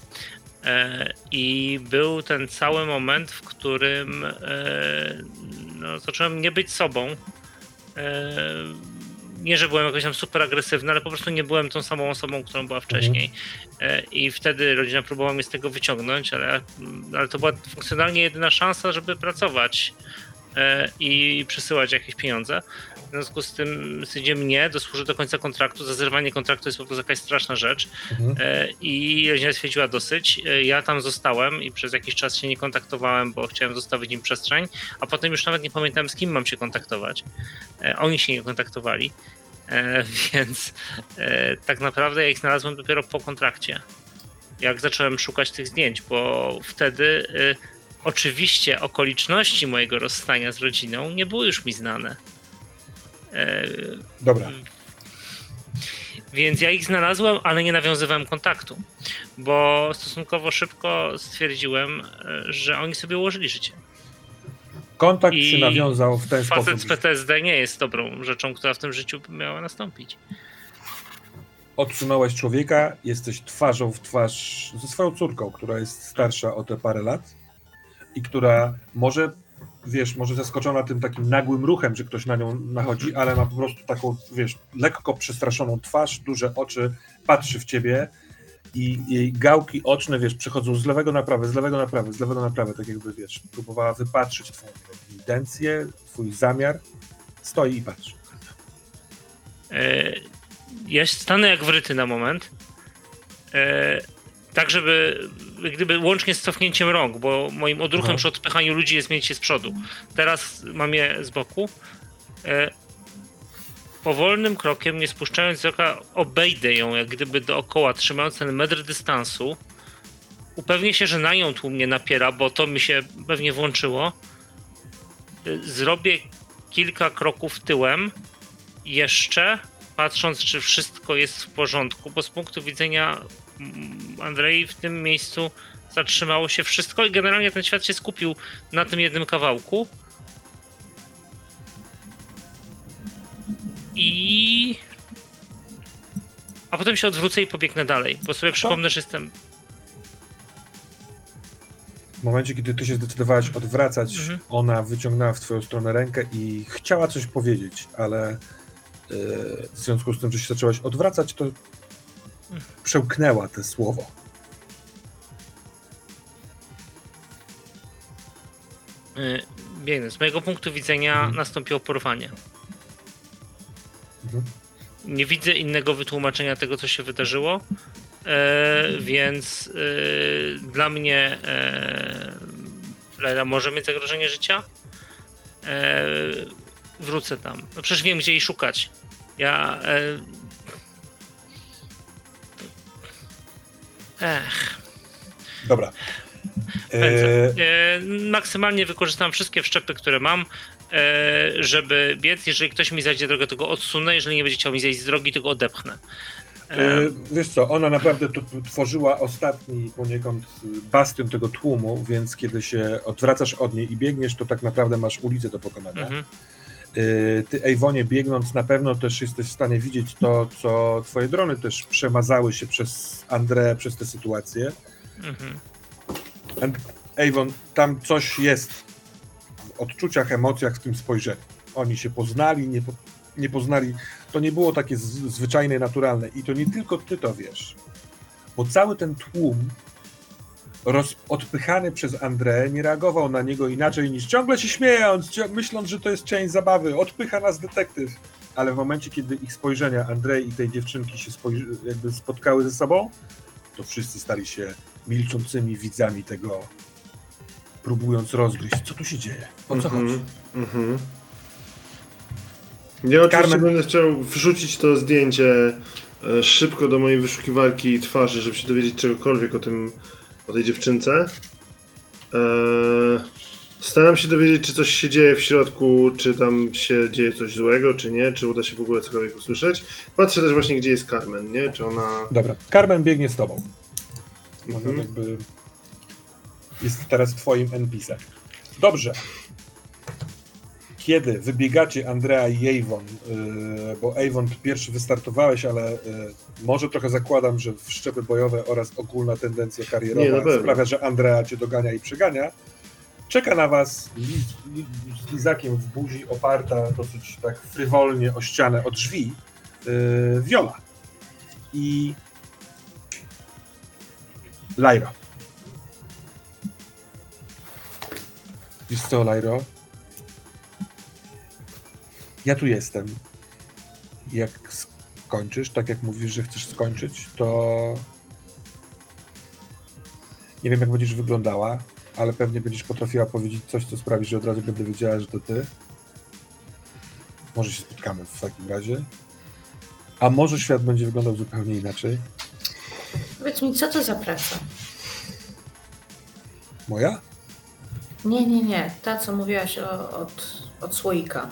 E, I był ten cały moment, w którym e, no, zacząłem nie być sobą. E, nie, że byłem jakoś tam super agresywny, ale po prostu nie byłem tą samą osobą, którą była wcześniej. E, I wtedy rodzina próbowała mnie z tego wyciągnąć, ale, ale to była funkcjonalnie jedyna szansa, żeby pracować i przesyłać jakieś pieniądze. W związku z tym stwierdził mnie do służy do końca kontraktu. Za zerwanie kontraktu jest po prostu jakaś straszna rzecz. Mhm. E, I rodzina stwierdziła dosyć. E, Ja tam zostałem i przez jakiś czas się nie kontaktowałem, bo chciałem zostawić im przestrzeń, a potem już nawet nie pamiętałem, z kim mam się kontaktować. E, Oni się nie kontaktowali, więc tak naprawdę ja ich znalazłem dopiero po kontrakcie. Jak zacząłem szukać tych zdjęć, bo wtedy oczywiście okoliczności mojego rozstania z rodziną nie były już mi znane. Dobra. więc ja ich znalazłem, ale nie nawiązywałem kontaktu, bo stosunkowo szybko stwierdziłem, że oni sobie ułożyli życie. Kontakt I się nawiązał w ten Facet sposób. z PTSD nie jest dobrą rzeczą, która w tym życiu miała nastąpić. Odsunąłeś człowieka, jesteś twarzą w twarz ze swoją córką, która jest starsza o te parę lat i która może, wiesz, może zaskoczona tym takim nagłym ruchem, że ktoś na nią nachodzi, ale ma po prostu taką, wiesz, lekko przestraszoną twarz, duże oczy, patrzy w ciebie i jej gałki oczne, wiesz, przechodzą z lewego na prawe, z lewego na prawe, z lewego na prawe, tak jakby, wiesz, próbowała wypatrzyć twoją intencję, twój zamiar, stoi i patrzy. E, Ja stanę jak wryty na moment. Tak, żeby gdyby łącznie z cofnięciem rąk, bo moim odruchem Aha. przy odpychaniu ludzi jest mieć się z przodu. Teraz mam je z boku. E, Powolnym krokiem, nie spuszczając oka, obejdę ją jak gdyby dookoła, trzymając ten metr dystansu. Upewnię się, że na nią tłum nie napiera, bo to mi się pewnie włączyło. E, Zrobię kilka kroków tyłem, jeszcze patrząc, czy wszystko jest w porządku, bo z punktu widzenia Andrei w tym miejscu zatrzymało się wszystko i generalnie ten świat się skupił na tym jednym kawałku. I. A potem się odwrócę i pobiegnę dalej, bo sobie przypomnę, że jestem. W momencie, kiedy ty się zdecydowałeś odwracać, Mhm. ona wyciągnęła w twoją stronę rękę i chciała coś powiedzieć, ale yy, w związku z tym, że się zaczęłaś odwracać, to przełknęła te słowo. y, Biegnę. Z mojego punktu widzenia Mhm. nastąpiło porwanie. Mhm. Nie widzę innego wytłumaczenia tego, co się wydarzyło, e, więc e, dla mnie e, może mieć zagrożenie życia. E, wrócę tam. No przecież wiem, gdzie jej szukać. Ja. Ech. Dobra. Pędzę. E, E, maksymalnie wykorzystam wszystkie wszczepy, które mam, e, żeby biec. Jeżeli ktoś mi zajdzie drogę, to go odsunę. Jeżeli nie będzie chciał mi zejść z drogi, to go odepchnę. E, wiesz co, ona naprawdę tu tworzyła ostatni poniekąd bastion tego tłumu, więc kiedy się odwracasz od niej i biegniesz, to tak naprawdę masz ulicę do pokonania. mhm. Y, Ty, Ejwonie, biegnąc, na pewno też jesteś w stanie widzieć to, co twoje drony też przemazały się przez Andrę, przez tę sytuację. Mhm. And- Ejwon, tam coś jest w odczuciach, emocjach, w tym spojrzeniu. Oni się poznali, nie po... nie poznali, to nie było takie z- zwyczajne, naturalne. I to nie tylko ty to wiesz, bo cały ten tłum roz, odpychany przez André nie reagował na niego inaczej niż ciągle się śmiejąc, myśląc, że to jest część zabawy. Odpycha nas detektyw. Ale w momencie, kiedy ich spojrzenia Andrzej i tej dziewczynki się spojrzy- jakby spotkały ze sobą, to wszyscy stali się milczącymi widzami tego, próbując rozgryźć, co tu się dzieje, o co Mhm, chodzi. mhm. Ja oczywiście Carmen- będę chciał wrzucić to zdjęcie e, szybko do mojej wyszukiwarki twarzy, żeby się dowiedzieć czegokolwiek o tym, o tej dziewczynce. E, staram się dowiedzieć, czy coś się dzieje w środku, czy tam się dzieje coś złego, czy nie, czy uda się w ogóle cokolwiek usłyszeć. Patrzę też właśnie, gdzie jest Carmen, nie? Czy ona... Dobra, Carmen biegnie z tobą. Ona Mhm. jakby jest teraz twoim NPC-em. Dobrze. Kiedy wybiegacie Andrea i Avon, yy, bo Avon pierwszy wystartowałeś, ale yy, może trochę zakładam, że w szczepy bojowe oraz ogólna tendencja Nie, karierowa pewno. sprawia, że Andrea cię dogania i przegania. Czeka na was z lizakiem w buzi, oparta dosyć tak frywolnie o ścianę, o drzwi, yy, Viola. I Lyra. Wiesz co, Lyro? Ja tu jestem. Jak skończysz, tak jak mówisz, że chcesz skończyć, to nie wiem, jak będziesz wyglądała, ale pewnie będziesz potrafiła powiedzieć coś, co sprawi, że od razu będę wiedziała, że to ty. Może się spotkamy w takim razie. A może świat będzie wyglądał zupełnie inaczej. Powiedz mi, co to za praca? Moja? Nie, nie, nie. Ta, co mówiłaś o, od, od słoika.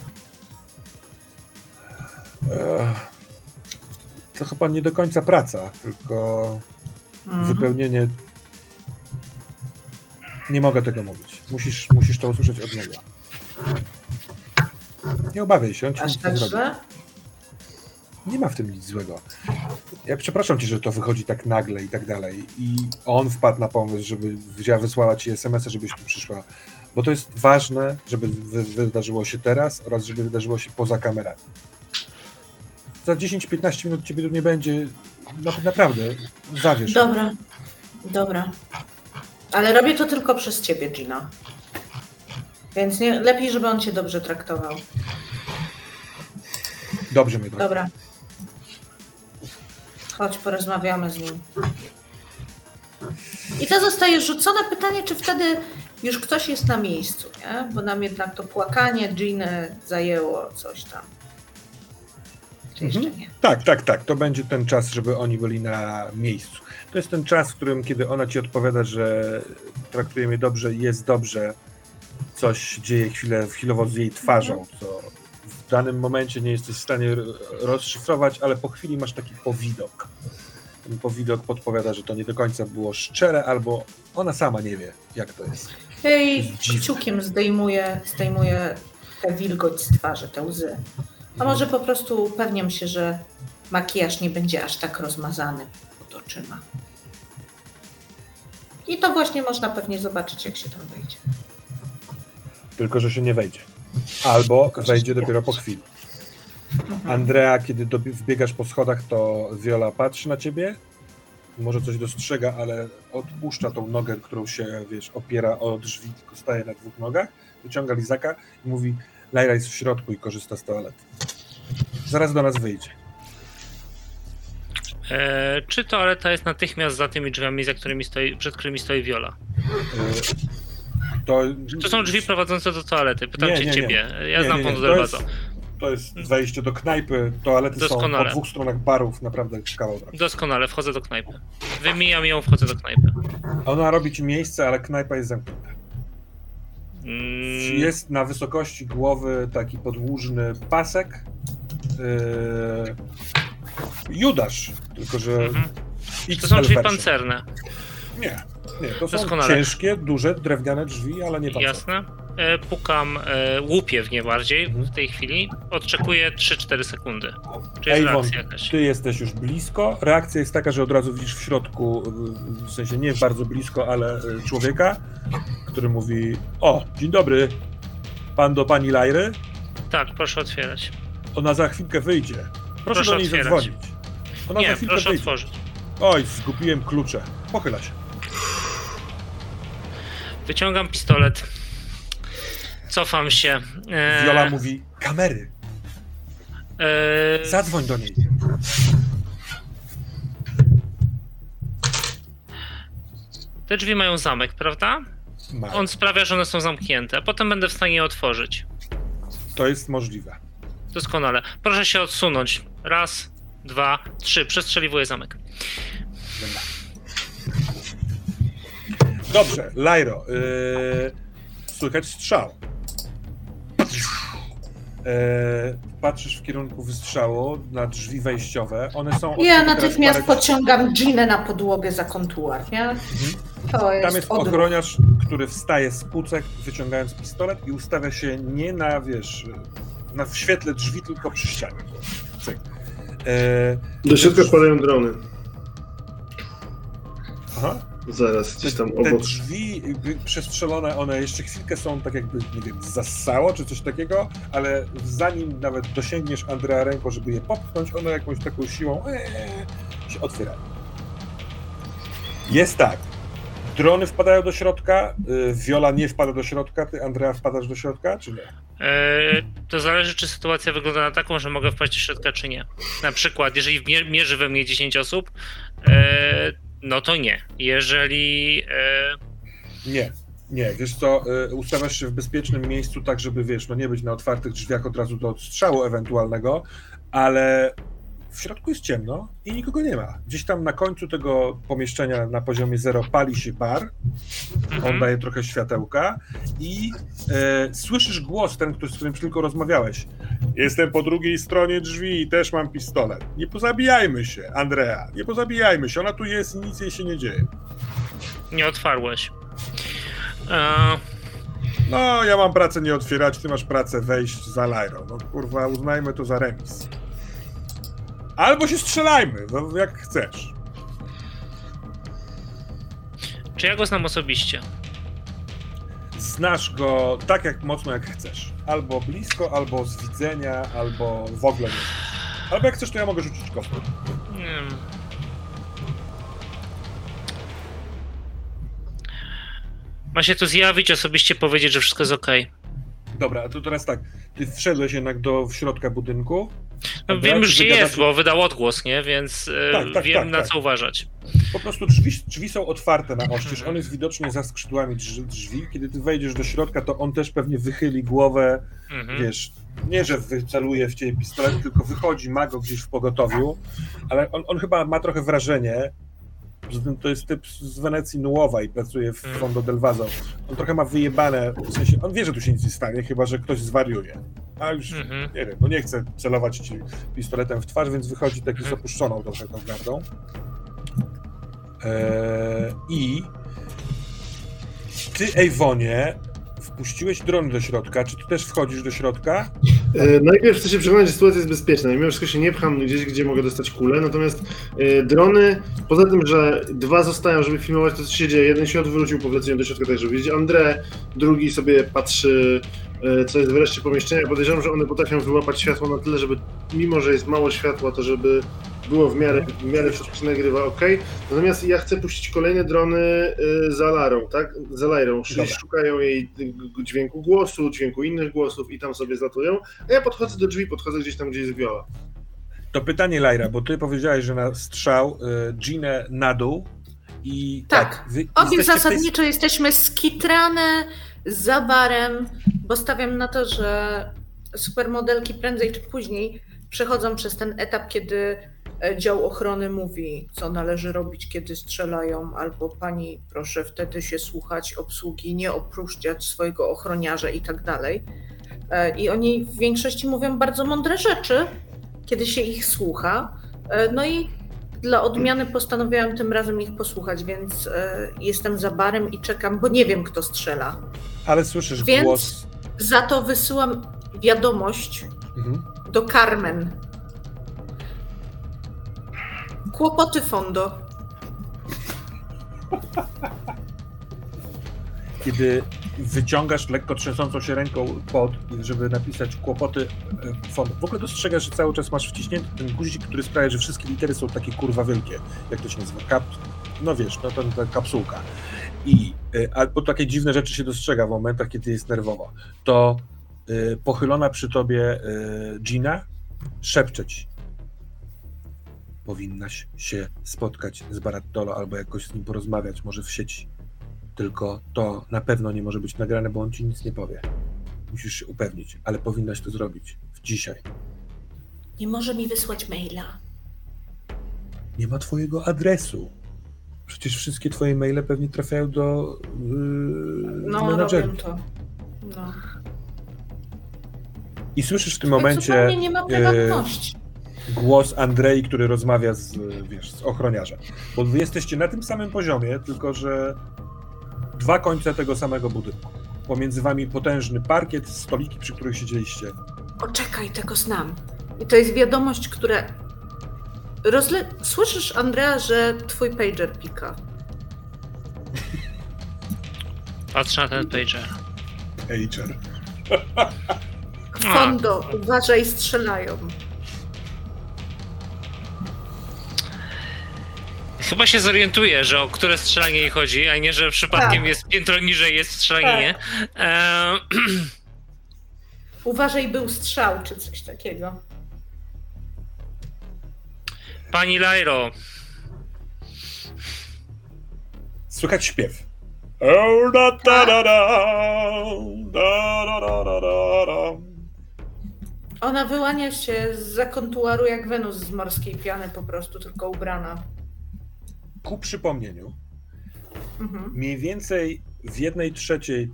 Ech, To chyba nie do końca praca, tylko Mhm. wypełnienie. Nie mogę tego mówić. Musisz, musisz to usłyszeć od niego. Nie obawiaj się, on ci Aż tak źle? Nie ma w tym nic złego. Ja przepraszam cię, że to wychodzi tak nagle i tak dalej. I on wpadł na pomysł, żeby wzięła, wysłała ci SMS-a, żebyś tu przyszła. Bo to jest ważne, żeby wy, wydarzyło się teraz oraz żeby wydarzyło się poza kamerami. Za 10-15 minut ciebie tu nie będzie. No, naprawdę, zawiesz. Dobra, dobra. Ale robię to tylko przez ciebie, Gina. Więc nie, lepiej, żeby on cię dobrze traktował. Dobrze mnie to. Dobra. Chodź, porozmawiamy z nim. I to zostaje rzucone pytanie, czy wtedy już ktoś jest na miejscu, nie? Bo nam jednak to płakanie Giny zajęło coś tam. Jeszcze Mhm. nie? Tak, tak, tak. To będzie ten czas, żeby oni byli na miejscu. To jest ten czas, w którym, kiedy ona ci odpowiada, że traktuje mnie dobrze i jest dobrze, coś dzieje chwilę, chwilowo z jej twarzą, co w danym momencie nie jesteś w stanie rozszyfrować, ale po chwili masz taki powidok. Ten powidok podpowiada, że to nie do końca było szczere, albo ona sama nie wie, jak to jest. Hej, kciukiem zdejmuje, zdejmuje tę wilgoć z twarzy, te łzy. A może po prostu upewniam się, że makijaż nie będzie aż tak rozmazany pod oczyma. I to właśnie można pewnie zobaczyć, jak się tam wejdzie. Tylko, że się nie wejdzie. Albo Tylko, wejdzie dopiero po chwili. Mhm. Andrea, kiedy wbiegasz po schodach, to Viola patrzy na ciebie. Może coś dostrzega, ale odpuszcza tą nogę, którą się, wiesz, opiera o drzwi, tylko staje na dwóch nogach. Wyciąga lizaka i mówi: Lyra jest w środku i korzysta z toalety. Zaraz do nas wyjdzie. E, czy toaleta jest natychmiast za tymi drzwiami, za którymi stoi, przed którymi stoi Viola? Yy, To, To są drzwi prowadzące do toalety. Pytam Nie, cię nie, nie. ciebie. Ja Nie, znam nie, nie. Pan To jest- Delvazo. To jest wejście do knajpy. Toalety są Doskonale. po dwóch stronach barów, naprawdę kawał drogi. Doskonale, wchodzę do knajpy. Wymijam ją, wchodzę do knajpy. Ona robi ci miejsce, ale knajpa jest zamknięta. Mm, Jest na wysokości głowy taki podłużny pasek. Yy, Judasz, tylko że. mhm. To są drzwi pancerne. Nie, nie, to są Doskonale. ciężkie, duże, drewniane drzwi, ale nie pancerne. Jasne. E, pukam, e, łupię w nie bardziej Mhm. w tej chwili. Odczekuję 3-4 sekundy. Czy jest Avon, reakcja jakaś? ty jesteś już blisko. Reakcja jest taka, że od razu widzisz w środku, w sensie nie bardzo blisko, ale y, człowieka, który mówi: O, dzień dobry, pan do pani Lajry. Tak, proszę otwierać. Ona za chwilkę wyjdzie. Proszę, Proszę do niej otwierać. zadzwonić. Ona za Nie, chwilkę proszę wyjdzie. otworzyć. Oj, zgubiłem klucze. Pochyla się. Wyciągam pistolet. Cofam się. E, Viola mówi, kamery, e, zadzwoń do niej. Te drzwi mają zamek, prawda? Ma. On sprawia, że one są zamknięte. Potem będę w stanie je otworzyć. To jest możliwe. Doskonale. Proszę się odsunąć. Raz, dwa, trzy. Przestrzeliwuję zamek. Dobra. Dobrze, Lajro. Yy, słychać strzał. Yy, patrzysz w kierunku wystrzału na drzwi wejściowe. One są. Ja natychmiast parę- podciągam Ginę na podłogę za kontuar, nie? To jest, Tam jest odruch. ochroniarz, który wstaje z kucek, wyciągając pistolet i ustawia się nie na, wiesz, na w świetle drzwi, tylko przy ścianie. Cyk. Yy, Do środka wpadają drony. aha. Zaraz, gdzieś tam te, te obok. drzwi jakby przestrzelone, one jeszcze chwilkę są tak jakby, nie wiem, zassało czy coś takiego, ale zanim nawet dosięgniesz Andrea ręką, żeby je popchnąć, one jakąś taką siłą ee, się otwierają. Jest tak. Drony wpadają do środka, y, Viola nie wpada do środka, ty Andrea wpadasz do środka, czy nie? E, to zależy, czy sytuacja wygląda na taką, że mogę wpaść do środka, czy nie. Na przykład, jeżeli mie- mierzy we mnie 10 osób, e, no to nie. Jeżeli. E, Nie, nie, wiesz co, y, ustawiasz się w bezpiecznym miejscu tak, żeby, wiesz, no nie być na otwartych drzwiach od razu do odstrzału ewentualnego, ale w środku jest ciemno i nikogo nie ma. Gdzieś tam na końcu tego pomieszczenia na poziomie zero pali się bar, on mhm. daje trochę światełka i e, słyszysz głos, ten, który, z którym tylko rozmawiałeś. Jestem po drugiej stronie drzwi i też mam pistolet. Nie pozabijajmy się, Andrea, nie pozabijajmy się, ona tu jest i nic jej się nie dzieje. Nie otwarłeś. E, No, ja mam pracę nie otwierać, ty masz pracę wejść za Lyro. No kurwa, uznajmy to za remis. Albo się strzelajmy, no, jak chcesz. czy ja go znam osobiście? Znasz go tak jak mocno jak chcesz. Albo blisko, albo z widzenia, albo w ogóle nie. Albo jak chcesz, to ja mogę rzucić kostkę. Nie wiem. Ma się tu zjawić, osobiście powiedzieć, że wszystko jest ok. Dobra, a to teraz tak. Ty wszedłeś jednak do w środka budynku. No, wiem już, gdzie jest, bo wydał odgłos, nie? Więc e, Tak, tak, wiem, tak, na tak. co uważać. Po prostu drzwi, drzwi są otwarte na oścież. On jest widocznie za skrzydłami drz- drzwi. Kiedy ty wejdziesz do środka, to on też pewnie wychyli głowę, Mhm. wiesz, nie, że wyceluje w ciebie pistolet, tylko wychodzi, ma go gdzieś w pogotowiu, ale on, on chyba ma trochę wrażenie, że ten- to jest typ z Wenecji Nuowa i pracuje w Mm. Fondo del Vaso. On trochę ma wyjebane, w sensie, on wie, że tu się nic nie stanie, chyba, że ktoś zwariuje. A już, Mhm. nie wiem, no nie chce celować ci pistoletem w twarz, więc wychodzi taki z Mhm. opuszczoną trochę tą gardą. Eee, I ty, Ejwonie, wpuściłeś dron do środka. Czy ty też wchodzisz do środka? E, Najpierw chcę się przekonać, że sytuacja jest bezpieczna. Mimo wszystko się nie pcham gdzieś, gdzie mogę dostać kulę, natomiast e, drony, poza tym, że dwa zostają, żeby filmować to, co się dzieje, jeden się odwrócił po wleceniu do środka, tak żeby widzieć André, drugi sobie patrzy, e, co jest w reszcie pomieszczenia. Podejrzewam, że one potrafią wyłapać światło na tyle, żeby, mimo że jest mało światła, to żeby było w miarę, w miarę wszystko nagrywa, ok. Natomiast ja chcę puścić kolejne drony e, za Larą, tak? Za czyli Dobra. szukają jej g- dźwięku głosu, dźwięku innych głosów i tam sobie zlatują. A ja podchodzę do drzwi, podchodzę gdzieś tam, gdzie jest Viola. To pytanie, Lajra, bo ty powiedziałeś, że na strzał y, Ginę na dół i Tak. wy Obie jesteście w tej- zasadniczo jesteśmy skitrane za barem, bo stawiam na to, że supermodelki prędzej czy później przechodzą przez ten etap, kiedy dział ochrony mówi, co należy robić, kiedy strzelają, albo pani proszę wtedy się słuchać obsługi, nie opuszczać swojego ochroniarza i tak dalej. E, I oni w większości mówią bardzo mądre rzeczy, kiedy się ich słucha. E, No i dla odmiany postanowiłam tym razem ich posłuchać, więc e, jestem za barem i czekam, bo nie wiem, kto strzela. Ale słyszysz Więc- głos. Za to wysyłam wiadomość Mhm. do Carmen. Kłopoty Fondo. kiedy wyciągasz lekko trzęsącą się ręką pod, żeby napisać kłopoty e, fondu. W ogóle dostrzegasz, że cały czas masz wciśnięty ten guzik, który sprawia, że wszystkie litery są takie kurwa wielkie. Jak to się nazywa? Kap... No wiesz, no to ta kapsułka. I e, albo takie dziwne rzeczy się dostrzega w momentach, kiedy jest nerwowo. To e, pochylona przy tobie e, Gina szepcze ci. Powinnaś się spotkać z Barattolo albo jakoś z nim porozmawiać, może w sieci. Tylko to na pewno nie może być nagrane, bo on ci nic nie powie. Musisz się upewnić, ale powinnaś to zrobić. W dzisiaj. Nie może mi wysłać maila. Nie ma twojego adresu. Przecież wszystkie twoje maile pewnie trafiają do yy, No, menadżerki. robię to. No. I słyszysz w tym Tak momencie zupełnie nie ma yy, prywatności. Głos Andrei, który rozmawia z, wiesz, z ochroniarzem. Bo wy jesteście na tym samym poziomie, tylko że dwa końce tego samego budynku. Pomiędzy wami potężny parkiet, stoliki, przy których siedzieliście. Poczekaj, tego znam. I to jest wiadomość, która... Rozle... Słyszysz, Andrea, że twój pager pika. Patrzę na ten pager. Pager. Fondo, uważaj, strzelają. Chyba się zorientuje, że o które strzelanie jej chodzi, a nie, że przypadkiem tak. jest piętro niżej jest strzelanie. Tak. E... Uważaj, był strzał czy coś takiego. Pani Lairo. Słychać śpiew. Ona wyłania się z zakontuaru jak Wenus z morskiej piany po prostu, tylko ubrana. Ku przypomnieniu, Mhm. mniej więcej w jednej trzeciej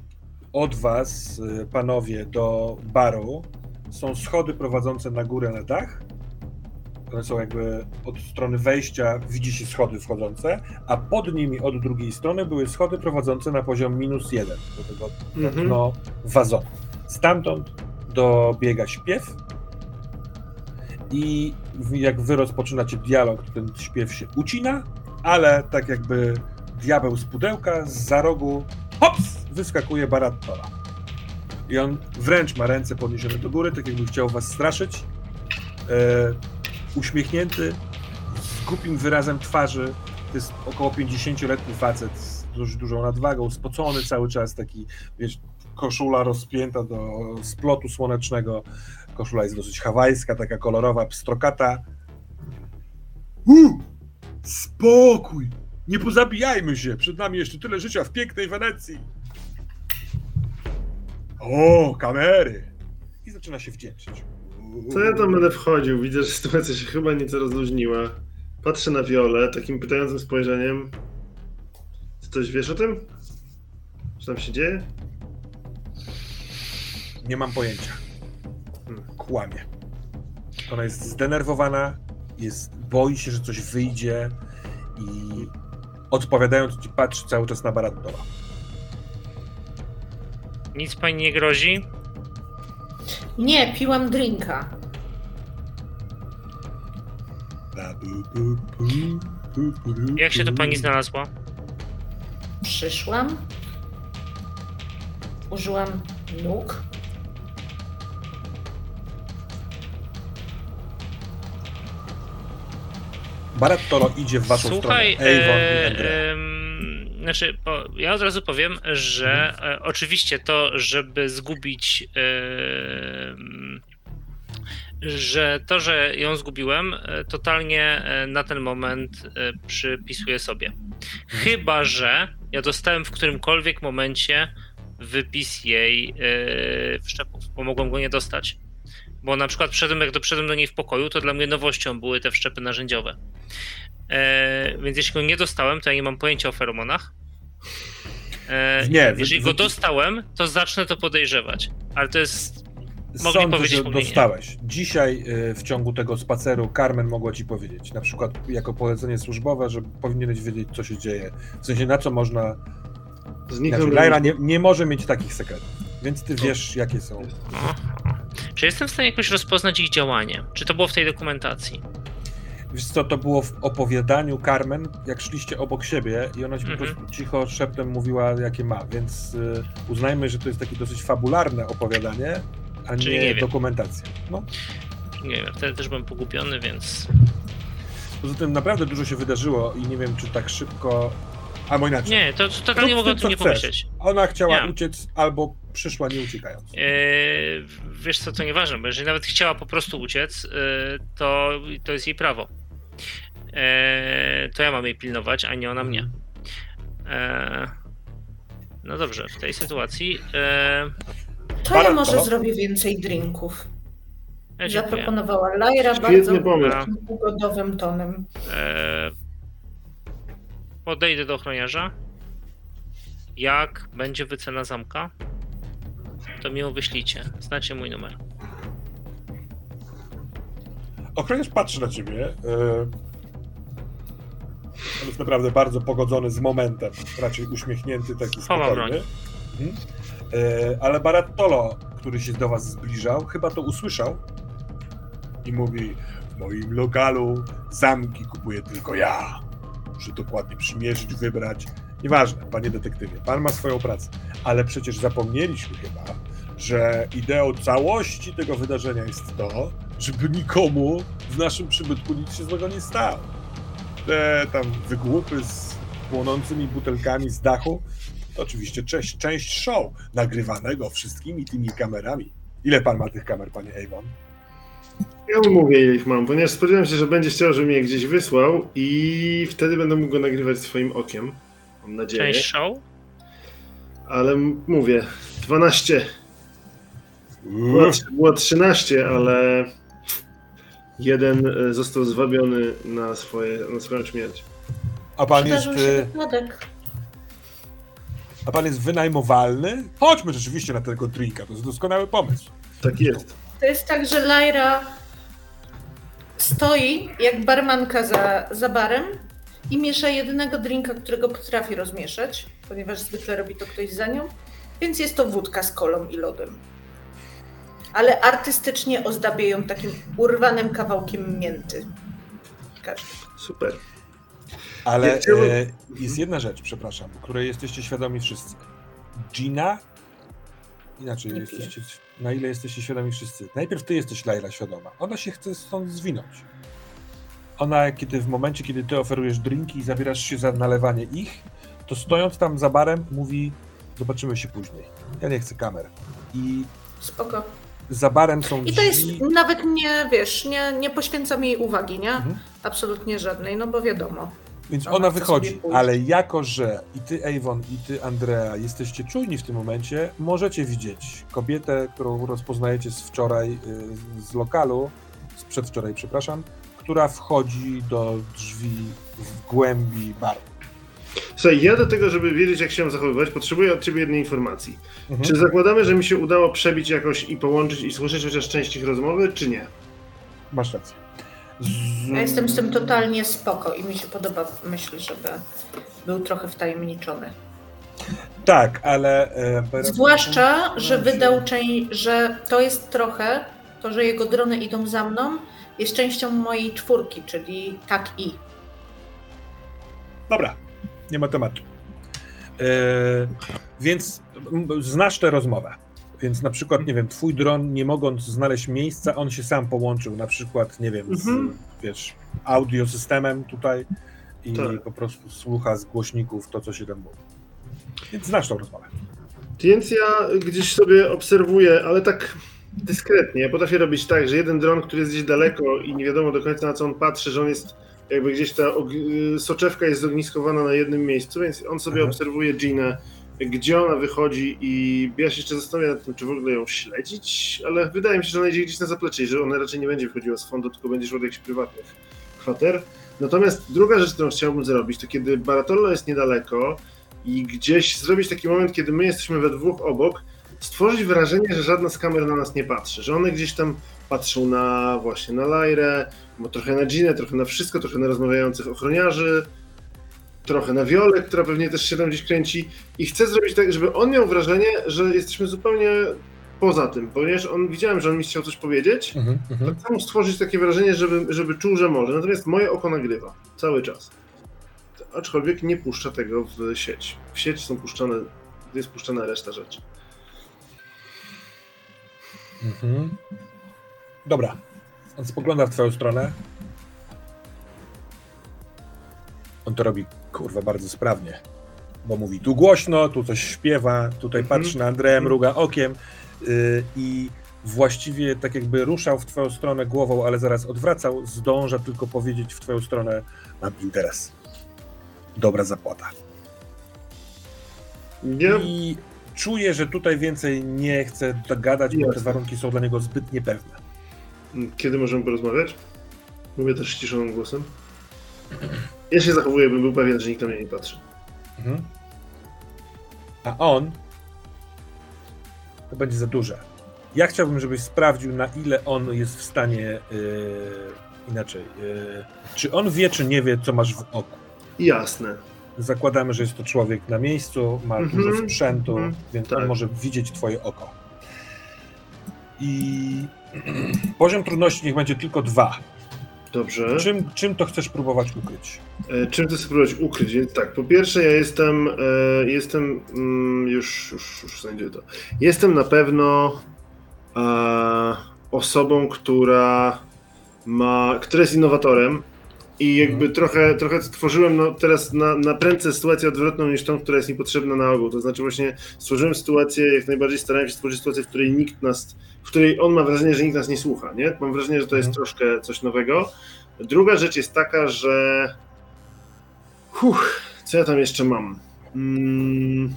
od was, y, panowie, do baru są schody prowadzące na górę na dach. One są jakby od strony wejścia, widzi się schody wchodzące, a pod nimi od drugiej strony były schody prowadzące na poziom minus jeden do tego Mhm. dno wazonu. Stamtąd dobiega śpiew i jak wy rozpoczynacie dialog, to ten śpiew się ucina, ale tak jakby diabeł z pudełka, z za rogu, hops, wyskakuje Barattola. I on wręcz ma ręce podniesione do góry, tak jakby chciał was straszyć. E, uśmiechnięty, z głupim wyrazem twarzy. To jest około 50-letni facet z dość dużą nadwagą, spocony cały czas, taki, wiesz, koszula rozpięta do splotu słonecznego. Koszula jest dosyć hawajska, taka kolorowa, pstrokata. Uh, spokój! Nie pozabijajmy się! Przed nami jeszcze tyle życia w pięknej Wenecji! O, kamery! I zaczyna się wdzięczyć. Co ja tam będę wchodził? Widzę, że sytuacja się chyba nieco rozluźniła. Patrzę na Wiolę takim pytającym spojrzeniem. Czy coś wiesz o tym? Co tam się dzieje? Nie mam pojęcia. Hmm. Kłamie. Ona jest zdenerwowana, jest, boi się, że coś wyjdzie i odpowiadając ci patrzy cały czas na Barattola. nic pani nie grozi? Nie, piłam drinka. Jak się to pani znalazła? Przyszłam. Użyłam nóg. Barattolo idzie w waszą Słuchaj, stronę. Avon i e, znaczy, po, ja od razu powiem, że e, oczywiście to, żeby zgubić, że to, że ją zgubiłem, e, totalnie e, na ten moment przypisuję sobie. Chyba, że ja dostałem w którymkolwiek momencie wypis jej wszczepów, bo mogłem go nie dostać. Bo na przykład wszedłem, jak doszedłem do niej w pokoju, to dla mnie nowością były te wszczepy narzędziowe. E, więc jeśli go nie dostałem, to ja nie mam pojęcia o feromonach. E, Nie, jeżeli go dostałem, to zacznę to podejrzewać. Ale to jest. mogli Sądzę, powiedzieć, że dostałeś. Dzisiaj y, w ciągu tego spaceru Carmen mogła ci powiedzieć, na przykład jako polecenie służbowe, że powinieneś wiedzieć, co się dzieje. W sensie, na co można... Zniknął Znaczy, Laila nie, nie może mieć takich sekretów, więc ty wiesz, jakie są. Czy jestem w stanie jakoś rozpoznać ich działanie? Czy to było w tej dokumentacji? Wiesz co, to było w opowiadaniu Carmen, jak szliście obok siebie i ona ci po Mhm. prostu cicho szeptem mówiła, jakie ma, więc y, uznajmy, że to jest takie dosyć fabularne opowiadanie, a Czyli nie, nie dokumentacja. No. Nie wiem, wtedy też byłem pogubiony, więc Poza tym naprawdę dużo się wydarzyło i nie wiem, czy tak szybko... Albo inaczej. nie, to totalnie Rób mogę o ty, tym nie chcesz. pomyśleć. Ona chciała Nie. uciec albo przyszła nie uciekając. Eee, wiesz co, to nieważne, bo jeżeli nawet chciała po prostu uciec, eee, to, to jest jej prawo. Eee, to ja mam jej pilnować, a nie ona mnie. No dobrze, w tej sytuacji To ja może to? zrobię więcej drinków. ja. Zaproponowała Lajra bardzo ugodowym tonem. Podejdę do ochroniarza. Jak będzie wycena zamka, to mi ją wyślijcie. Znacie mój numer. Ochroniarz patrzy na ciebie. e, On jest naprawdę bardzo pogodzony z momentem. Raczej uśmiechnięty, taki spokojny. Mhm. E, Ale Barattolo, który się do was zbliżał, chyba to usłyszał i mówi w moim lokalu zamki kupuję tylko ja. Muszę dokładnie przymierzyć, wybrać. Nieważne, panie detektywie, pan ma swoją pracę. Ale przecież zapomnieliśmy chyba, że ideą całości tego wydarzenia jest to, żeby nikomu w naszym przybytku nic się złego nie stało. Te tam wygłupy z płonącymi butelkami z dachu, to oczywiście część, część show, nagrywanego wszystkimi tymi kamerami. Ile pan ma tych kamer, panie Avon? Ja mu mówię, ile ich mam, ponieważ spodziewałem się, że będzie chciał, żebym je gdzieś wysłał i wtedy będę mógł go nagrywać swoim okiem. Mam nadzieję. Część show? Ale mówię, 12. Było, było 13, ale jeden e, został zwabiony na, swoje, na swoją śmierć. A pan jest, się e, wypadek. a pan jest wynajmowalny? Chodźmy rzeczywiście na tego drinka, to jest doskonały pomysł. Tak jest. To jest tak, że Lajra stoi jak barmanka za, za barem i miesza jedynego drinka, którego potrafi rozmieszać, ponieważ zwykle robi to ktoś za nią, więc jest to wódka z kolą i lodem. Ale artystycznie ozdabia ją takim urwanym kawałkiem mięty. Każdy. Super. Ale e, jest jedna rzecz, przepraszam, której jesteście świadomi wszyscy. Gina, inaczej, jesteście, na ile jesteście świadomi wszyscy. Najpierw ty jesteś, Laila, świadoma. Ona się chce stąd zwinąć. Ona, kiedy w momencie, kiedy ty oferujesz drinki i zabierasz się za nalewanie ich, to stojąc tam za barem, mówi: Zobaczymy się później. Ja nie chcę kamer. I Spoko. Za barem są I to jest drzwi. nawet nie, wiesz, nie, nie poświęcam jej uwagi, nie? Mhm. Absolutnie żadnej, no bo wiadomo. Więc Ona ona wychodzi, ale jako, że i ty, Avon, i ty, Andrea, jesteście czujni w tym momencie, możecie widzieć kobietę, którą rozpoznajecie z wczoraj, y, z lokalu, z przedwczoraj, przepraszam, która wchodzi do drzwi w głębi baru. Słuchaj, ja do tego, żeby wiedzieć, jak się mam zachowywać, potrzebuję od ciebie jednej informacji. Mhm. Czy zakładamy, że mi się udało przebić jakoś i połączyć i słyszeć chociaż część ich rozmowy, czy nie? Masz rację. Z... Ja jestem z tym totalnie spoko i mi się podoba myśl, żeby był trochę wtajemniczony. Tak, ale... E, Zwłaszcza, że wydał część, że to jest trochę, to, że jego drony idą za mną, jest częścią mojej czwórki, czyli tak i. Dobra, nie ma tematu. E, więc znasz tę rozmowę. Więc na przykład, nie wiem, twój dron, nie mogąc znaleźć miejsca, on się sam połączył, na przykład, nie wiem, z, Mhm. wiesz, audiosystemem tutaj i Tak. po prostu słucha z głośników to, co się tam mówi. Więc znasz tą rozmowę. Więc ja gdzieś sobie obserwuję, ale tak dyskretnie. Ja potrafię robić tak, że jeden dron, który jest gdzieś daleko i nie wiadomo do końca na co on patrzy, że on jest jakby gdzieś ta soczewka jest zogniskowana na jednym miejscu, więc on sobie Mhm. obserwuje Ginę, gdzie ona wychodzi i ja się jeszcze zastanawiam nad tym, czy w ogóle ją śledzić, ale wydaje mi się, że ona idzie gdzieś na zaplecze i że ona raczej nie będzie wychodziła z fondu, tylko będzie szła do jakichś prywatnych kwater. Natomiast druga rzecz, którą chciałbym zrobić, to kiedy Baratollo jest niedaleko i gdzieś zrobić taki moment, kiedy my jesteśmy we dwóch obok, stworzyć wrażenie, że żadna z kamer na nas nie patrzy, że one gdzieś tam patrzą na właśnie na Lajrę, trochę na Ginę, trochę na wszystko, trochę na rozmawiających ochroniarzy, trochę na Wiolę, która pewnie też się tam gdzieś kręci i chcę zrobić tak, żeby on miał wrażenie, że jesteśmy zupełnie poza tym, ponieważ on widziałem, że on mi chciał coś powiedzieć, Mhm, mhm. tak samo stworzyć takie wrażenie, żeby, żeby czuł, że może. Natomiast moje oko nagrywa cały czas. Aczkolwiek nie puszcza tego w sieć. W sieć są puszczane, jest puszczana reszta rzeczy. Mhm. Dobra. On spogląda w twoją stronę. On to robi, kurwa, bardzo sprawnie. Bo mówi tu głośno, tu coś śpiewa, tutaj Mhm. patrzy na Andrea, mruga okiem yy, i właściwie tak jakby ruszał w twoją stronę głową, ale zaraz odwracał, zdąża tylko powiedzieć w twoją stronę mam interes. Dobra zapłata. Nie, I czuję, że tutaj więcej nie chce gadać, bo te warunki są dla niego zbyt niepewne. Kiedy możemy porozmawiać? Mówię też ściszonym głosem. Ja się zachowuję, bym był pewien, że nikt na mnie nie patrzy. Mhm. A on to będzie za duże. Ja chciałbym, żebyś sprawdził, na ile on jest w stanie yy, inaczej. Yy, czy on wie, czy nie wie, co masz w oku. Jasne. Zakładamy, że jest to człowiek na miejscu, ma Mhm, dużo sprzętu, mhm, więc on tak. może widzieć twoje oko. I poziom trudności niech będzie tylko dwa. Dobrze. Czym, czym to chcesz próbować ukryć? E, Czym chcę spróbować ukryć? Więc tak, po pierwsze ja jestem, e, jestem, mm, już, już, już znajduję to. Jestem na pewno e, osobą, która ma, która jest innowatorem i jakby trochę, trochę stworzyłem no, teraz na, na prędce sytuację odwrotną niż tą, która jest mi potrzebna na ogół. To znaczy właśnie stworzyłem sytuację, jak najbardziej starałem się stworzyć sytuację, w której nikt nas, w której on ma wrażenie, że nikt nas nie słucha, nie? Mam wrażenie, że to jest Mhm. troszkę coś nowego. Druga rzecz jest taka, że Huch, co ja tam jeszcze mam? Mm,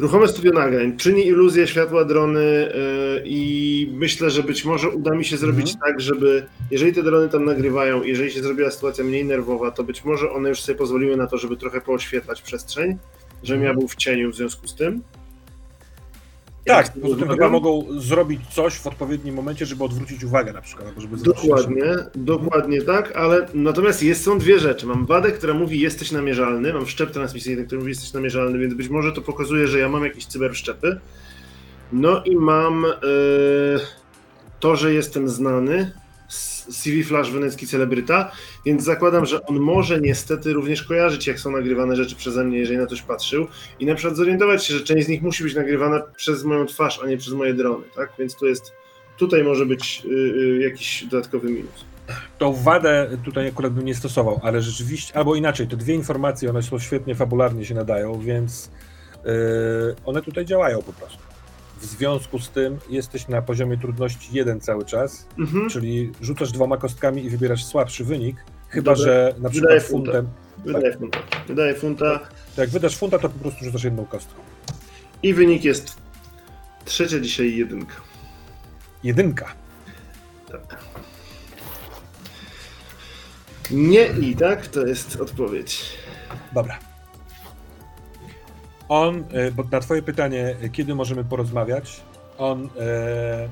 ruchome studio nagrań czyni iluzję światła drony yy, i myślę, że być może uda mi się zrobić tak, żeby jeżeli te drony tam nagrywają, jeżeli się zrobiła sytuacja mniej nerwowa, to być może one już sobie pozwoliły na to, żeby trochę pooświetlać przestrzeń, żebym ja był w cieniu w związku z tym. Tak, poza tym chyba mogą zrobić coś w odpowiednim momencie, żeby odwrócić uwagę na przykład, albo żeby Dokładnie, dokładnie tak, ale natomiast jest, są dwie rzeczy. Mam wadę, która mówi jesteś namierzalny, mam szczep transmisyjny, który mówi jesteś namierzalny, więc być może to pokazuje, że ja mam jakieś cyberszczepy. No i mam e, to, że jestem znany, CV Flash wenecki celebryta, więc zakładam, że on może niestety również kojarzyć, jak są nagrywane rzeczy przeze mnie, jeżeli na coś patrzył i na przykład zorientować się, że część z nich musi być nagrywana przez moją twarz, a nie przez moje drony, tak? Więc to jest, tutaj może być y, y, jakiś dodatkowy minus. Tą wadę tutaj akurat bym nie stosował, ale rzeczywiście, albo inaczej, te dwie informacje, one są świetnie fabularnie się nadają, więc yy, one tutaj działają po prostu. W związku z tym jesteś na poziomie trudności jeden cały czas, Mhm. czyli rzucasz dwoma kostkami i wybierasz słabszy wynik, chyba Dobra. że na przykład Wydaje funtem, Wydaje funta. Wydaje funta to jak wydasz funta, to po prostu rzucasz jedną kostką. i wynik jest trzecia dzisiaj jedynka. Jedynka. Tak. Nie i tak, to jest odpowiedź. Dobra. On, e, bo na twoje pytanie, e, kiedy możemy porozmawiać, on e,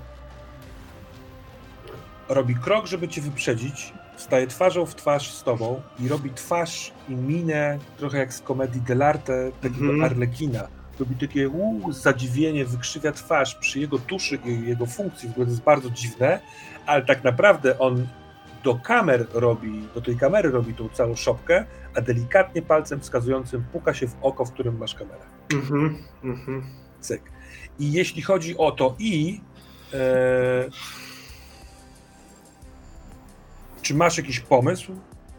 robi krok, żeby cię wyprzedzić, staje twarzą w twarz z tobą i robi twarz i minę trochę jak z komedii dell'arte, takiego Mhm. Arlekina. Robi takie uu, zadziwienie, wykrzywia twarz przy jego tuszy i jego funkcji, w ogóle to jest bardzo dziwne, ale tak naprawdę on do kamer robi, do tej kamery robi tą całą szopkę, a delikatnie palcem wskazującym puka się w oko, w którym masz kamerę. Mhm, mhm. Cyk. I jeśli chodzi o to i e, czy masz jakiś pomysł?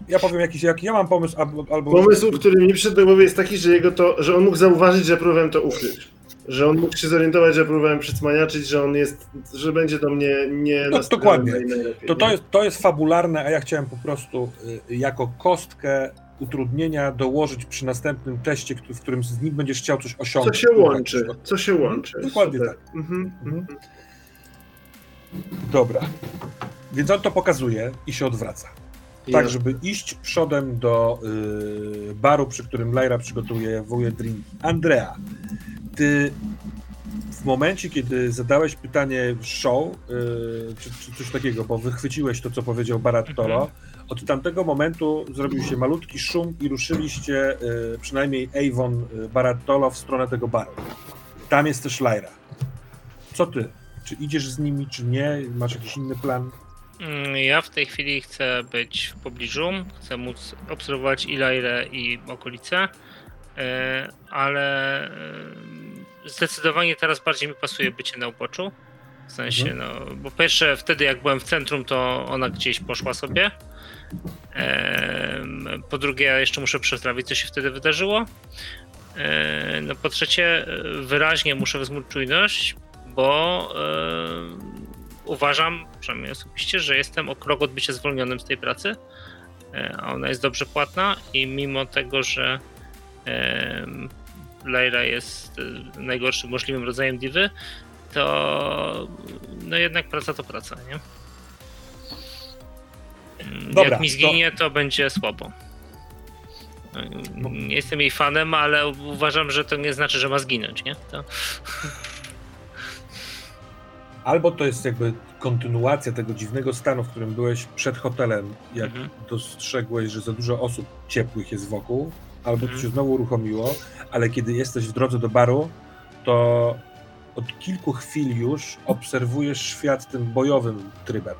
Ja powiem jakiś, jak ja mam pomysł, albo, albo Pomysł, który mi przyszedł do głowy jest taki, że jego to, że on mógł zauważyć, że próbowałem to ukryć. Że on mógł się zorientować, że próbowałem przycmaniaczyć, że on jest, że będzie do mnie nie No, dokładnie. najlepiej, To, to, nie? jest, to jest fabularne, a ja chciałem po prostu y, jako kostkę utrudnienia dołożyć przy następnym teście, w którym z nim będziesz chciał coś Co osiągnąć. się łączy, co się Mhm, łączy. dokładnie Super. tak. Mhm, Mhm. Dobra. Więc on to pokazuje i się odwraca. Tak, Ja- żeby iść przodem do y, baru, przy którym Lyra przygotuje wuje drinki. Andrea, ty w momencie, kiedy zadałeś pytanie w show, y, czy, czy coś takiego, bo wychwyciłeś to, co powiedział Barattolo, od tamtego momentu zrobił się malutki szum i ruszyliście, y, przynajmniej Avon y, Barattolo, w stronę tego baru. Tam jest też Lyra. co ty? Czy idziesz z nimi, czy nie? Masz jakiś inny plan? Mm, Ja w tej chwili chcę być w pobliżu, chcę móc obserwować Ilaire i okolice, e, ale e, zdecydowanie teraz bardziej mi pasuje bycie na uboczu. W sensie, no, bo pierwsze wtedy jak byłem w centrum, to ona gdzieś poszła sobie. Po drugie, ja jeszcze muszę przetrawić, co się wtedy wydarzyło. No po trzecie, wyraźnie muszę wzmóc czujność, bo uważam, przynajmniej osobiście, że jestem o krok od bycia zwolnionym z tej pracy, e, a ona jest dobrze płatna i mimo tego, że Lyra jest e, najgorszym możliwym rodzajem diwy, to no jednak praca to praca, nie? Mm, Dobra, Jak mi zginie, to będzie słabo. Nie jestem jej fanem, ale uważam, że to nie znaczy, że ma zginąć, nie? To... Albo to jest jakby kontynuacja tego dziwnego stanu, w którym byłeś przed hotelem, jak Mhm. dostrzegłeś, że za dużo osób ciepłych jest wokół, albo to Mhm. się znowu uruchomiło, ale kiedy jesteś w drodze do baru, to od kilku chwil już obserwujesz świat tym bojowym trybem.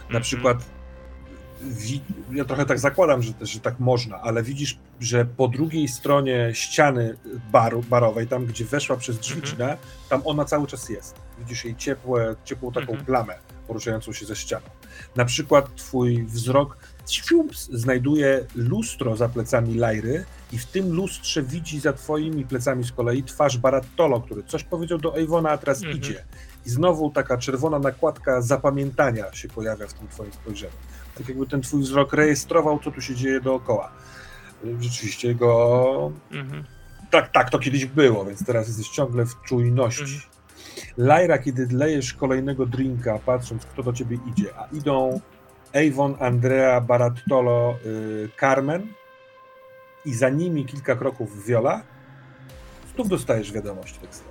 Na Mhm. przykład, ja trochę tak zakładam, że, że tak można, ale widzisz, że po drugiej stronie ściany baru, barowej, tam gdzie weszła przez drzwi Mhm. Tam ona cały czas jest. Widzisz jej ciepłe, ciepłą taką plamę poruszającą się ze ścianą. Na przykład twój wzrok znajduje lustro za plecami Lajry i w tym lustrze widzi za twoimi plecami z kolei twarz Barattolo, który coś powiedział do Avona, a teraz Mhm. idzie. I znowu taka czerwona nakładka zapamiętania się pojawia w tym twoim spojrzeniu. Tak jakby ten twój wzrok rejestrował, co tu się dzieje dookoła. Rzeczywiście go Mhm. tak, tak to kiedyś było, więc teraz jesteś ciągle w czujności. Mhm. Lajra, kiedy lejesz kolejnego drinka, patrząc kto do ciebie idzie, a idą Avon, Andrea, Barattolo, y, Carmen i za nimi kilka kroków Viola, znów dostajesz wiadomość tekstową.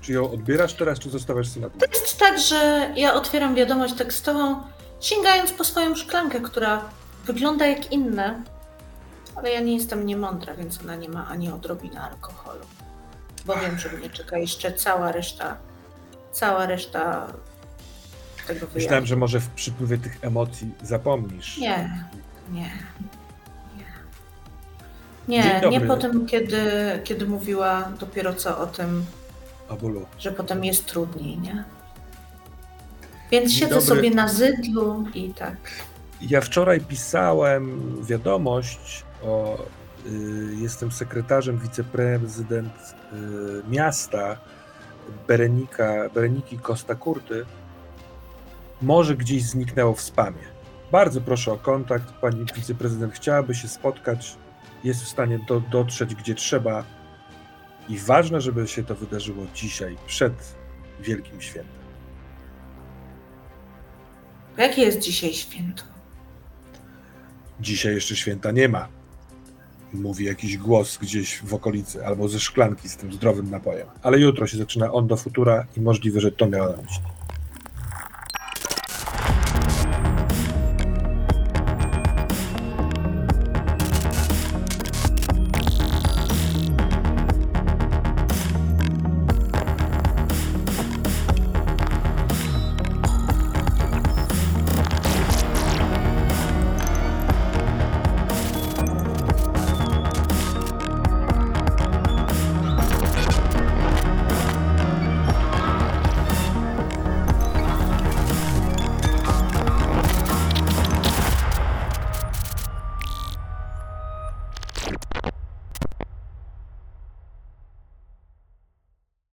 Czy ją odbierasz teraz, czy zostawiasz sobie na To długo? jest tak, że ja otwieram wiadomość tekstową, sięgając po swoją szklankę, która wygląda jak inne, ale ja nie jestem niemądra, więc ona nie ma ani odrobiny alkoholu. Bo wiem, że mnie czeka jeszcze cała reszta, cała reszta tego wyjazdu. Myślałem, że może w przypływie tych emocji zapomnisz. Nie, nie, nie. Nie, po tym, kiedy, kiedy mówiła dopiero co o tym, że potem jest trudniej, nie? Więc Dzień siedzę dobry. sobie na zydlu i tak. Ja wczoraj pisałem wiadomość o. Y, jestem sekretarzem wiceprezydent y, miasta Berenika, Bereniki Costa Curty. Może gdzieś zniknęło w spamie. Bardzo proszę o kontakt. Pani wiceprezydent chciałaby się spotkać. Jest w stanie do, dotrzeć gdzie trzeba. I ważne, żeby się to wydarzyło dzisiaj, przed Wielkim Świętem. Jakie jest dzisiaj święto? Dzisiaj jeszcze święta nie ma. Mówi jakiś głos gdzieś w okolicy, albo ze szklanki z tym zdrowym napojem. Ale jutro się zaczyna on do futura i możliwe, że to miała na myśli.